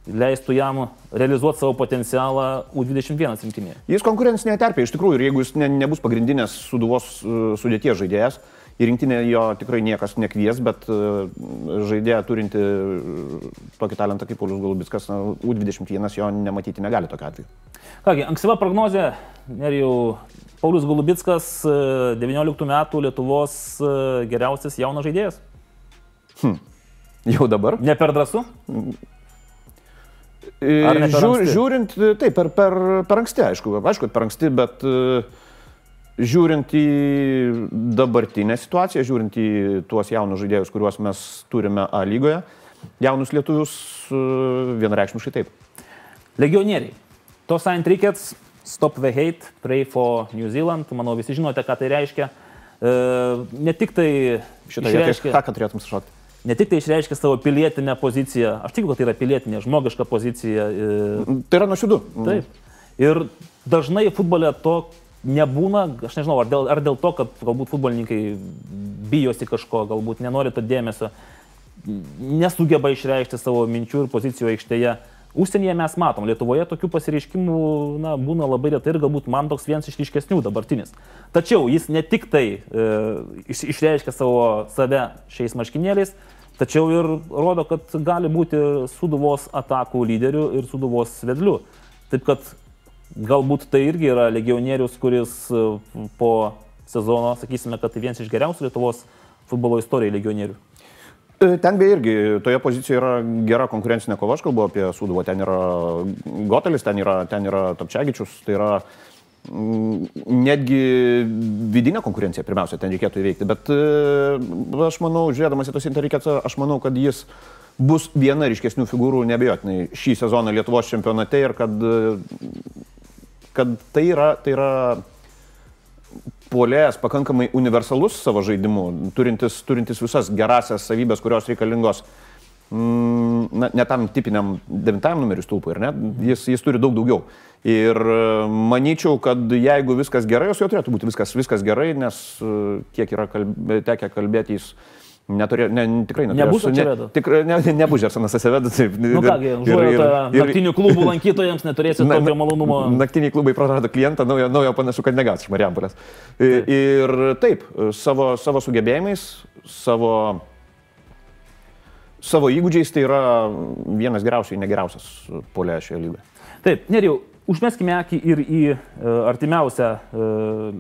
leistų jam realizuoti savo potencialą U21 rinktinėje. Jis konkurencinėje terpėje iš tikrųjų ir jeigu jis ne, nebus pagrindinės suduvos e, sudėties žaidėjas, į rinktinę jo tikrai niekas nekvies, bet e, žaidėja turinti e, tokį talentą kaip Paulius Golubitskas, U21 jo nematyti negali tokiu atveju. Kągi, ankstyva prognozė, nerijau, Paulius Golubitskas 19 metų Lietuvos geriausias jaunas žaidėjas. Hm. Jau dabar? Ne per drąsu? Žiūr, žiūrint, taip, per, per, per anksti, aišku, aišku, per anksti, bet žiūrint į dabartinę situaciją, žiūrint į tuos jaunus žaidėjus, kuriuos mes turime A lygoje, jaunus lietuvius vienareikšmiškai taip. Legionieriai. Tos Saint Rickets, Stop the Hate, Pray for New Zealand, manau visi žinote, ką tai reiškia. E, ne tik tai šitą reiškia. Ką turėtum sušokti? Ne tik tai išreiškia savo pilietinę poziciją, aš tikiu, kad tai yra pilietinė, žmogiška pozicija. E, tai yra nuoširdų. Taip. Ir dažnai futbole to nebūna, aš nežinau, ar dėl, ar dėl to, kad galbūt futbolininkai bijosi kažko, galbūt nenori to dėmesio, nesugeba išreikšti savo minčių ir pozicijų aikštėje. Užsienyje mes matom, Lietuvoje tokių pasireiškimų na, būna labai retai ir galbūt man toks vienas iš ryškesnių dabartinis. Tačiau jis ne tik tai e, išreiškia savo save šiais marškinėliais, Tačiau ir rodo, kad gali būti suduvos atakų lyderių ir suduvos vedlių. Taip kad galbūt tai irgi yra legionierius, kuris e, po sezono, sakysime, kad tai vienas iš geriausių Lietuvos futbolo istorijai legionierių. E, ten beje irgi toje pozicijoje yra gera konkurencinė kova, aš kalbu apie Suduvą, ten yra Gotelis, ten yra, ten yra Topčiagičius, tai yra netgi vidinę konkurenciją pirmiausia ten reikėtų įveikti, bet e, aš manau, žiūrėdamas į tos interikėtą, aš manau, kad jis bus viena ryškesnių figūrų nebejotinai šį sezoną Lietuvos čempionate ir kad, kad tai yra, tai yra puolėjas pakankamai universalus savo žaidimu, turintis, turintis visas gerasias savybės, kurios reikalingos mm, na, ne tam tipiniam devintajam numeriu stulpui, jis, jis turi daug daugiau. Ir e, manyčiau, kad jeigu viskas gerai, jos jau turėtų būti viskas, viskas gerai, nes e, kiek yra kalbė, tekę kalbėti, jis neturėjo, ne, tikrai neturėjo. Nebus Acevedo. Ne, tikrai ne, nebus Žersonas Acevedo. Taip, nu kągi, užuojauta naktinių klubų lankytojams neturėsit na, tokio malonumo. Naktiniai klubai prarado klientą, naujo, naujo panašu, kad negaus iš Marijampolės. Ir taip, savo, savo sugebėjimais, savo, savo įgūdžiais tai yra vienas geriausiai negeriausias polė šioje lygoje. Taip, neriau, Užmeskime akį ir į e, artimiausią e,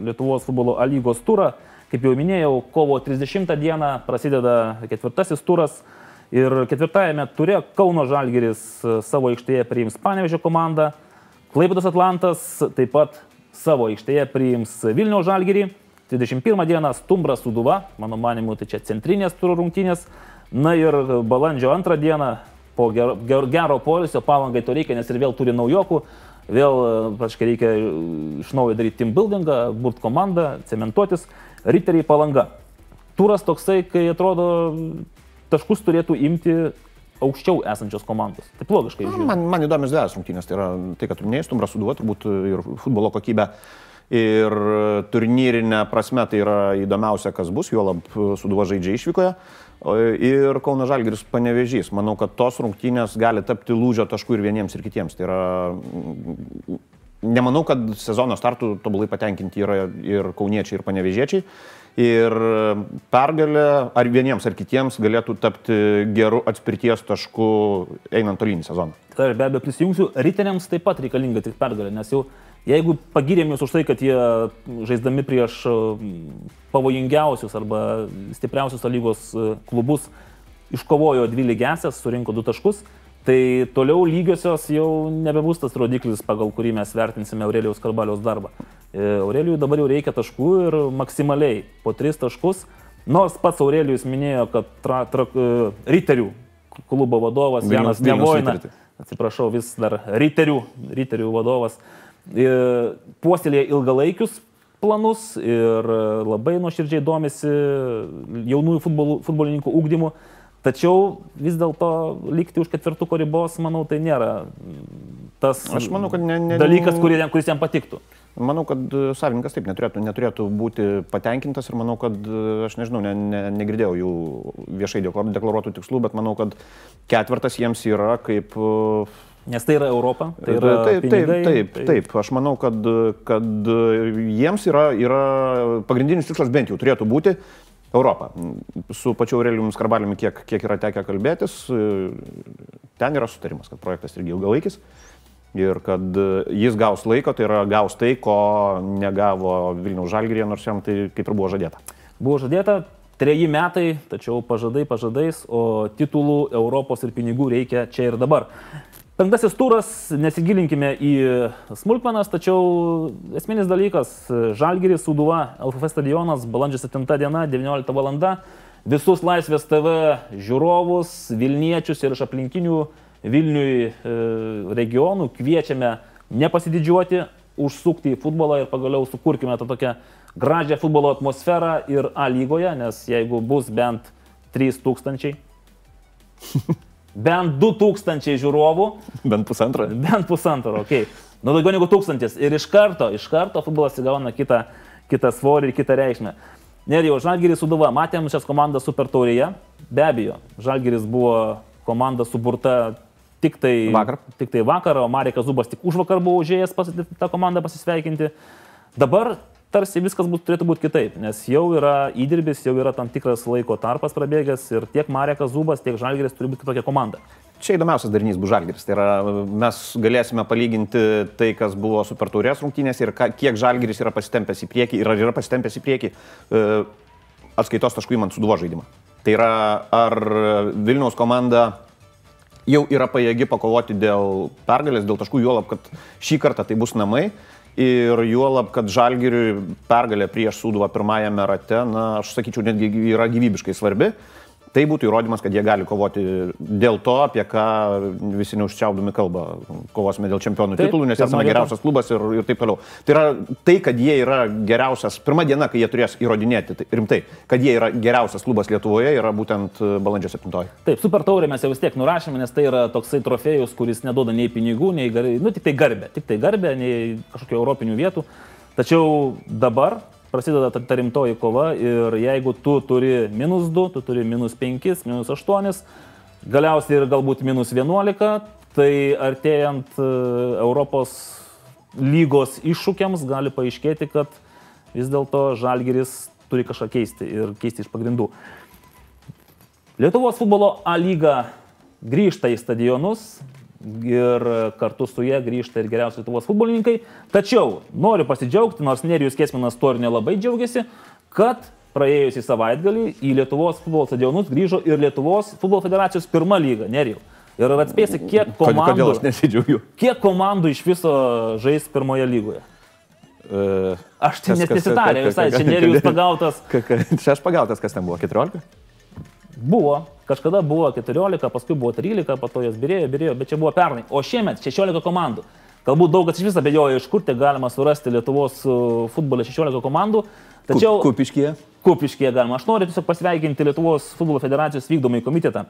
Lietuvos futbolo A lygos turą. Kaip jau minėjau, kovo 30 dieną prasideda ketvirtasis turas ir ketvirtajame ture Kauno Žalgeris e, savo aikštėje priims Panevežio komandą, Klaipėdas Atlantas taip pat savo aikštėje priims Vilnių Žalgerį, 21 dieną Stumbras Suduva, mano manimu, tai čia centrinės turo rungtynės, na ir balandžio antrą dieną po gero, gero polisio palangai to reikia, nes ir vėl turi naujokų, vėl, praškai, reikia iš naujo daryti team buildingą, burt komandą, cementuotis, riteriai palanga. Turas toksai, kai atrodo, taškus turėtų imti aukščiau esančios komandos. Taip logiškai. Žiūrėjau. Man, man įdomios dviejas rungtynės. Tai yra tai, kad minėjai, stumbras suduot, turbūt ir futbolo kokybę Ir turnyrinė prasme tai yra įdomiausia, kas bus, juolab Suduva žaidžia išvykoje. Ir Kauno Žalgiris panevežys. Manau, kad tos rungtynės gali tapti lūžio taškų ir vieniems, ir kitiems. Tai yra nemanau, kad sezono startų tobulai patenkinti yra ir kauniečiai, ir panevežiečiai. Ir pergalė ar vieniems, ar kitiems galėtų tapti geru atspirties tašku einant tolinį sezoną. Be abejo prisijungsiu, rytiniams taip pat reikalinga tik pergalė, nes jau jeigu pagirėm jūs už tai, kad jie žaisdami prieš pavojingiausius arba stipriausius lygos klubus iškovojo dvi lygiasias, surinko du taškus, Tai toliau lygiosios jau nebebus tas rodiklis, pagal kurį mes vertinsime Aurelijos Karbaliaus darbą. E, Aurelijui dabar jau reikia taškų ir maksimaliai po tris taškus. Nors pats Aurelijus minėjo, kad tra, tra, e, riterių klubo vadovas Janas Nevoina, atsiprašau, vis dar riterių, riterių vadovas, e, puoselėje ilgalaikius planus ir labai nuoširdžiai domisi jaunųjų futbol, futbolininkų ūkdymu. Tačiau vis dėlto likti už ketvirtuko ribos, manau, tai nėra tas Aš manau, ne, ne, dalykas, kuris, kuris jam patiktų. Manau, kad savininkas taip neturėtų, neturėtų būti patenkintas ir manau, kad, aš nežinau, ne, ne, negirdėjau jų viešai deklaruotų tikslų, bet manau, kad ketvirtas jiems yra kaip... Nes tai yra Europa, tai yra taip, pinigai, taip, taip, taip, taip. Aš manau, kad, kad jiems yra, yra pagrindinis tikslas bent jau turėtų būti Europą. Su pačiu Aurelijum Skarbaliumi, kiek, kiek yra tekę kalbėtis, ten yra sutarimas, kad projektas irgi ilgalaikis ir kad jis gaus laiko, tai yra gaus tai, ko negavo Vilniaus Žalgirėje, nors jam tai kaip ir buvo žadėta. Buvo žadėta treji metai, tačiau pažadai pažadais, o titulų Europos ir pinigų reikia čia ir dabar. Penktasis turas, nesigilinkime į smulkmenas, tačiau esminis dalykas - Žalgiris, Suduva, LFF stadionas, balandžio 7 diena, 19 val. Visus Laisvės TV žiūrovus, Vilniečius ir iš aplinkinių Vilniui e, regionų kviečiame nepasididžiuoti, užsukti į futbolą ir pagaliau sukurkime tą tokią gražią futbolo atmosferą ir A lygoje, nes jeigu bus bent 3000 bent 2000 žiūrovų. Bent pusantro. Bent pusantro, okei. Okay. Nu daugiau negu tūkstantis. Ir iš karto, iš karto futbolas įgauna kitą, kitą svorį ir kitą reikšmę. Nerijau, Žalgiris Suduva, matėm šias komandas Super Taurėje. Be abejo, Žalgiris buvo komanda suburta tik tai vakar, tik tai vakar o Marekas Zubas tik už vakar buvo užėjęs pas, tą komandą pasisveikinti. Dabar tarsi viskas būt, turėtų būti kitaip, nes jau yra įdirbis, jau yra tam tikras laiko tarpas prabėgęs ir tiek Marekas Zubas, tiek Žalgeris turi būti kitokia komanda. Čia įdomiausias darinys bus Žalgeris. Tai yra, mes galėsime palyginti tai, kas buvo Super Taurės rungtynės ir ka, kiek Žalgeris yra pasitempęs į priekį ir ar yra pasitempęs į priekį e, atskaitos taškų įmant suduvo žaidimą. Tai yra, ar Vilniaus komanda jau yra pajėgi pakovoti dėl pergalės, dėl taškų, juolab, kad šį kartą tai bus namai. Ir juolab, kad Žalgiriui pergalė prieš Sūduvą pirmajame rate, na, aš sakyčiau, netgi yra gyvybiškai svarbi. Tai būtų įrodymas, kad jie gali kovoti dėl to, apie ką visi neužčiaudami kalba. Kovosime dėl čempionų taip, titulų, nes esame geriausias klubas ir, ir taip toliau. Tai yra tai, kad jie yra geriausias, pirmą dieną, kai jie turės įrodinėti tai, rimtai, kad jie yra geriausias klubas Lietuvoje, yra būtent balandžio 7. Taip, super taurė mes jau vis tiek nurašėme, nes tai yra toksai trofėjus, kuris neduoda nei pinigų, nei garbė, nu tik tai garbė, tik tai garbė, nei kažkokių europinių vietų. Tačiau dabar prasideda ta, ta rimtoji kova ir jeigu tu turi minus 2, tu turi minus 5, minus 8, galiausiai ir galbūt minus 11, tai artėjant e, Europos lygos iššūkiams gali paaiškėti, kad vis dėlto Žalgiris turi kažką keisti ir keisti iš pagrindų. Lietuvos futbolo A lyga grįžta į stadionus, ir kartu su jie grįžta ir geriausi Lietuvos futbolininkai. Tačiau noriu pasidžiaugti, nors Nerijus Kesminas to ir nelabai džiaugiasi, kad praėjusį savaitgalį į Lietuvos futbolo stadionus grįžo ir Lietuvos futbolo federacijos pirma lyga, Nerijus. Ir atspėsi, kiek komandų, Kodėl aš nesidžiaugiu? Kiek komandų iš viso žais pirmoje lygoje? Uh, aš tai net nesitarė visai, čia Nerijus pagautas. Čia aš pagautas, kas ten buvo, 14? Buvo, kažkada buvo 14, paskui buvo 13, po to jos birėjo, birėjo, bet čia buvo pernai. O šiemet 16 komandų. Galbūt daug kas iš vis abejoja, iš kur tai galima surasti Lietuvos uh, futbole 16 komandų. Tačiau... Kupiškėje? Kupiškėje galima. Aš noriu tiesiog pasveikinti Lietuvos futbolo federacijos vykdomai komitetą.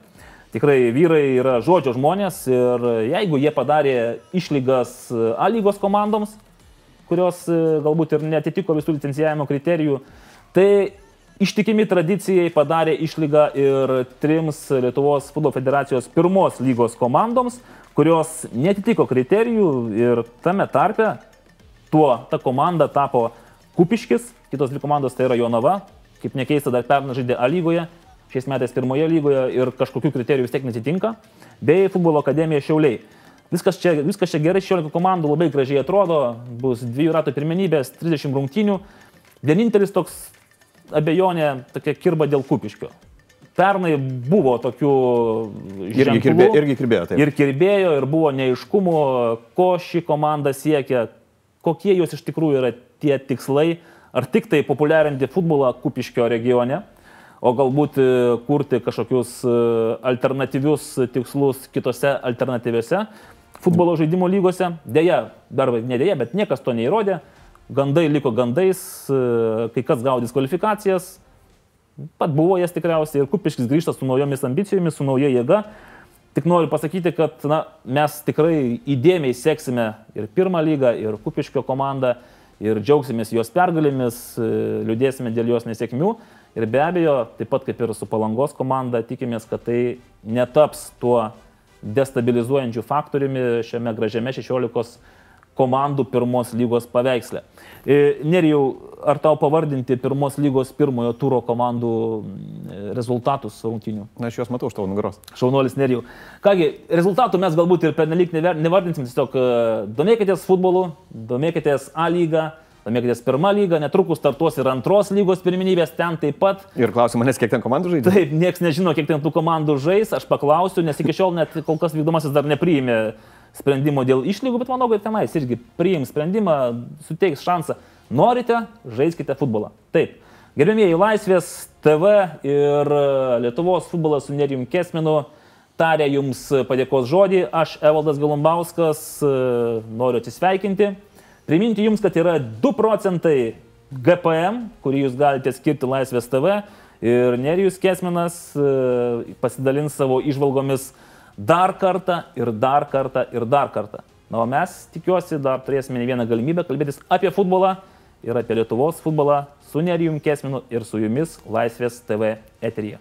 Tikrai vyrai yra žodžio žmonės ir jeigu jie padarė išlygas uh, A lygos komandoms, kurios e, galbūt ir netitiko visų licencijavimo kriterijų. Tai ištikimi tradicijai padarė išlygą ir trims Lietuvos futbolo federacijos pirmos lygos komandoms, kurios netitiko kriterijų ir tame tarpe tuo ta komanda tapo Kupiškis, kitos dvi komandos tai yra Jonava, kaip nekeista dar pernai žaidė A lygoje, šiais metais pirmoje lygoje ir kažkokių kriterijų vis tiek netitinka, bei futbolo akademija Šiauliai. Viskas čia, viskas čia gerai, 16 komandų labai gražiai atrodo, bus dviejų ratų pirmenybės, 30 rungtynių. Vienintelis toks abejonė, tokia kirba dėl kupiškio. Pernai buvo tokių irgi, kirbė, irgi kirbėjo. Taip. Ir kirbėjo, ir buvo neiškumų, ko ši komanda siekia, kokie jos iš tikrųjų yra tie tikslai, ar tik tai populiarinti futbolą kupiškio regione o galbūt e, kurti kažkokius e, alternatyvius tikslus kitose alternatyviose futbolo žaidimo lygose. Deja, dar ne deja, bet niekas to neįrodė. Gandai liko gandais, e, kai kas gaudys kvalifikacijas, pat buvo jas tikriausiai ir Kupiškis grįžta su naujomis ambicijomis, su nauja jėga. Tik noriu pasakyti, kad na, mes tikrai įdėmiai seksime ir pirmą lygą, ir Kupiškio komandą, ir džiaugsimės jos pergalėmis, liūdėsime dėl jos nesėkmių. Ir be abejo, taip pat kaip ir su Palangos komanda, tikimės, kad tai netaps tuo destabilizuojančiu faktoriumi šiame gražiame 16 komandų pirmos lygos paveiksle. E, Nerijau, ar tau pavardinti pirmos lygos pirmojo turo komandų rezultatus rungtinių? Na, aš juos matau už tavo nugaros. Šaunuolis Nerijau. Kągi, rezultatų mes galbūt ir pernelyg nevardinsim, tiesiog e, domėkitės futbolu, domėkitės A lygą Domėkitės pirmą lygą, netrukus startuos ir antros lygos pirminybės ten taip pat. Ir klausiu manęs, kiek ten komandų žaidžia? Taip, niekas nežino, kiek ten tų komandų žais, aš paklausiu, nes iki šiol net kol kas vykdomasis dar nepriėmė sprendimo dėl išlygų, bet manau, kad tenais irgi priims sprendimą, suteiks šansą. Norite, žaiskite futbolą. Taip. Gerbėmėjai, Laisvės TV ir Lietuvos futbolas su Nerijum Kesminu tarė jums padėkos žodį. Aš, Evaldas Galumbauskas, noriu atsisveikinti. Priminti jums, kad yra 2 procentai GPM, kurį jūs galite skirti Laisvės TV ir Nerijus Kesminas e, pasidalins savo išvalgomis dar kartą ir dar kartą ir dar kartą. Na, o mes tikiuosi dar turėsime ne vieną galimybę kalbėtis apie futbolą ir apie Lietuvos futbolą su Nerijum Kesminu ir su jumis Laisvės TV eteryje.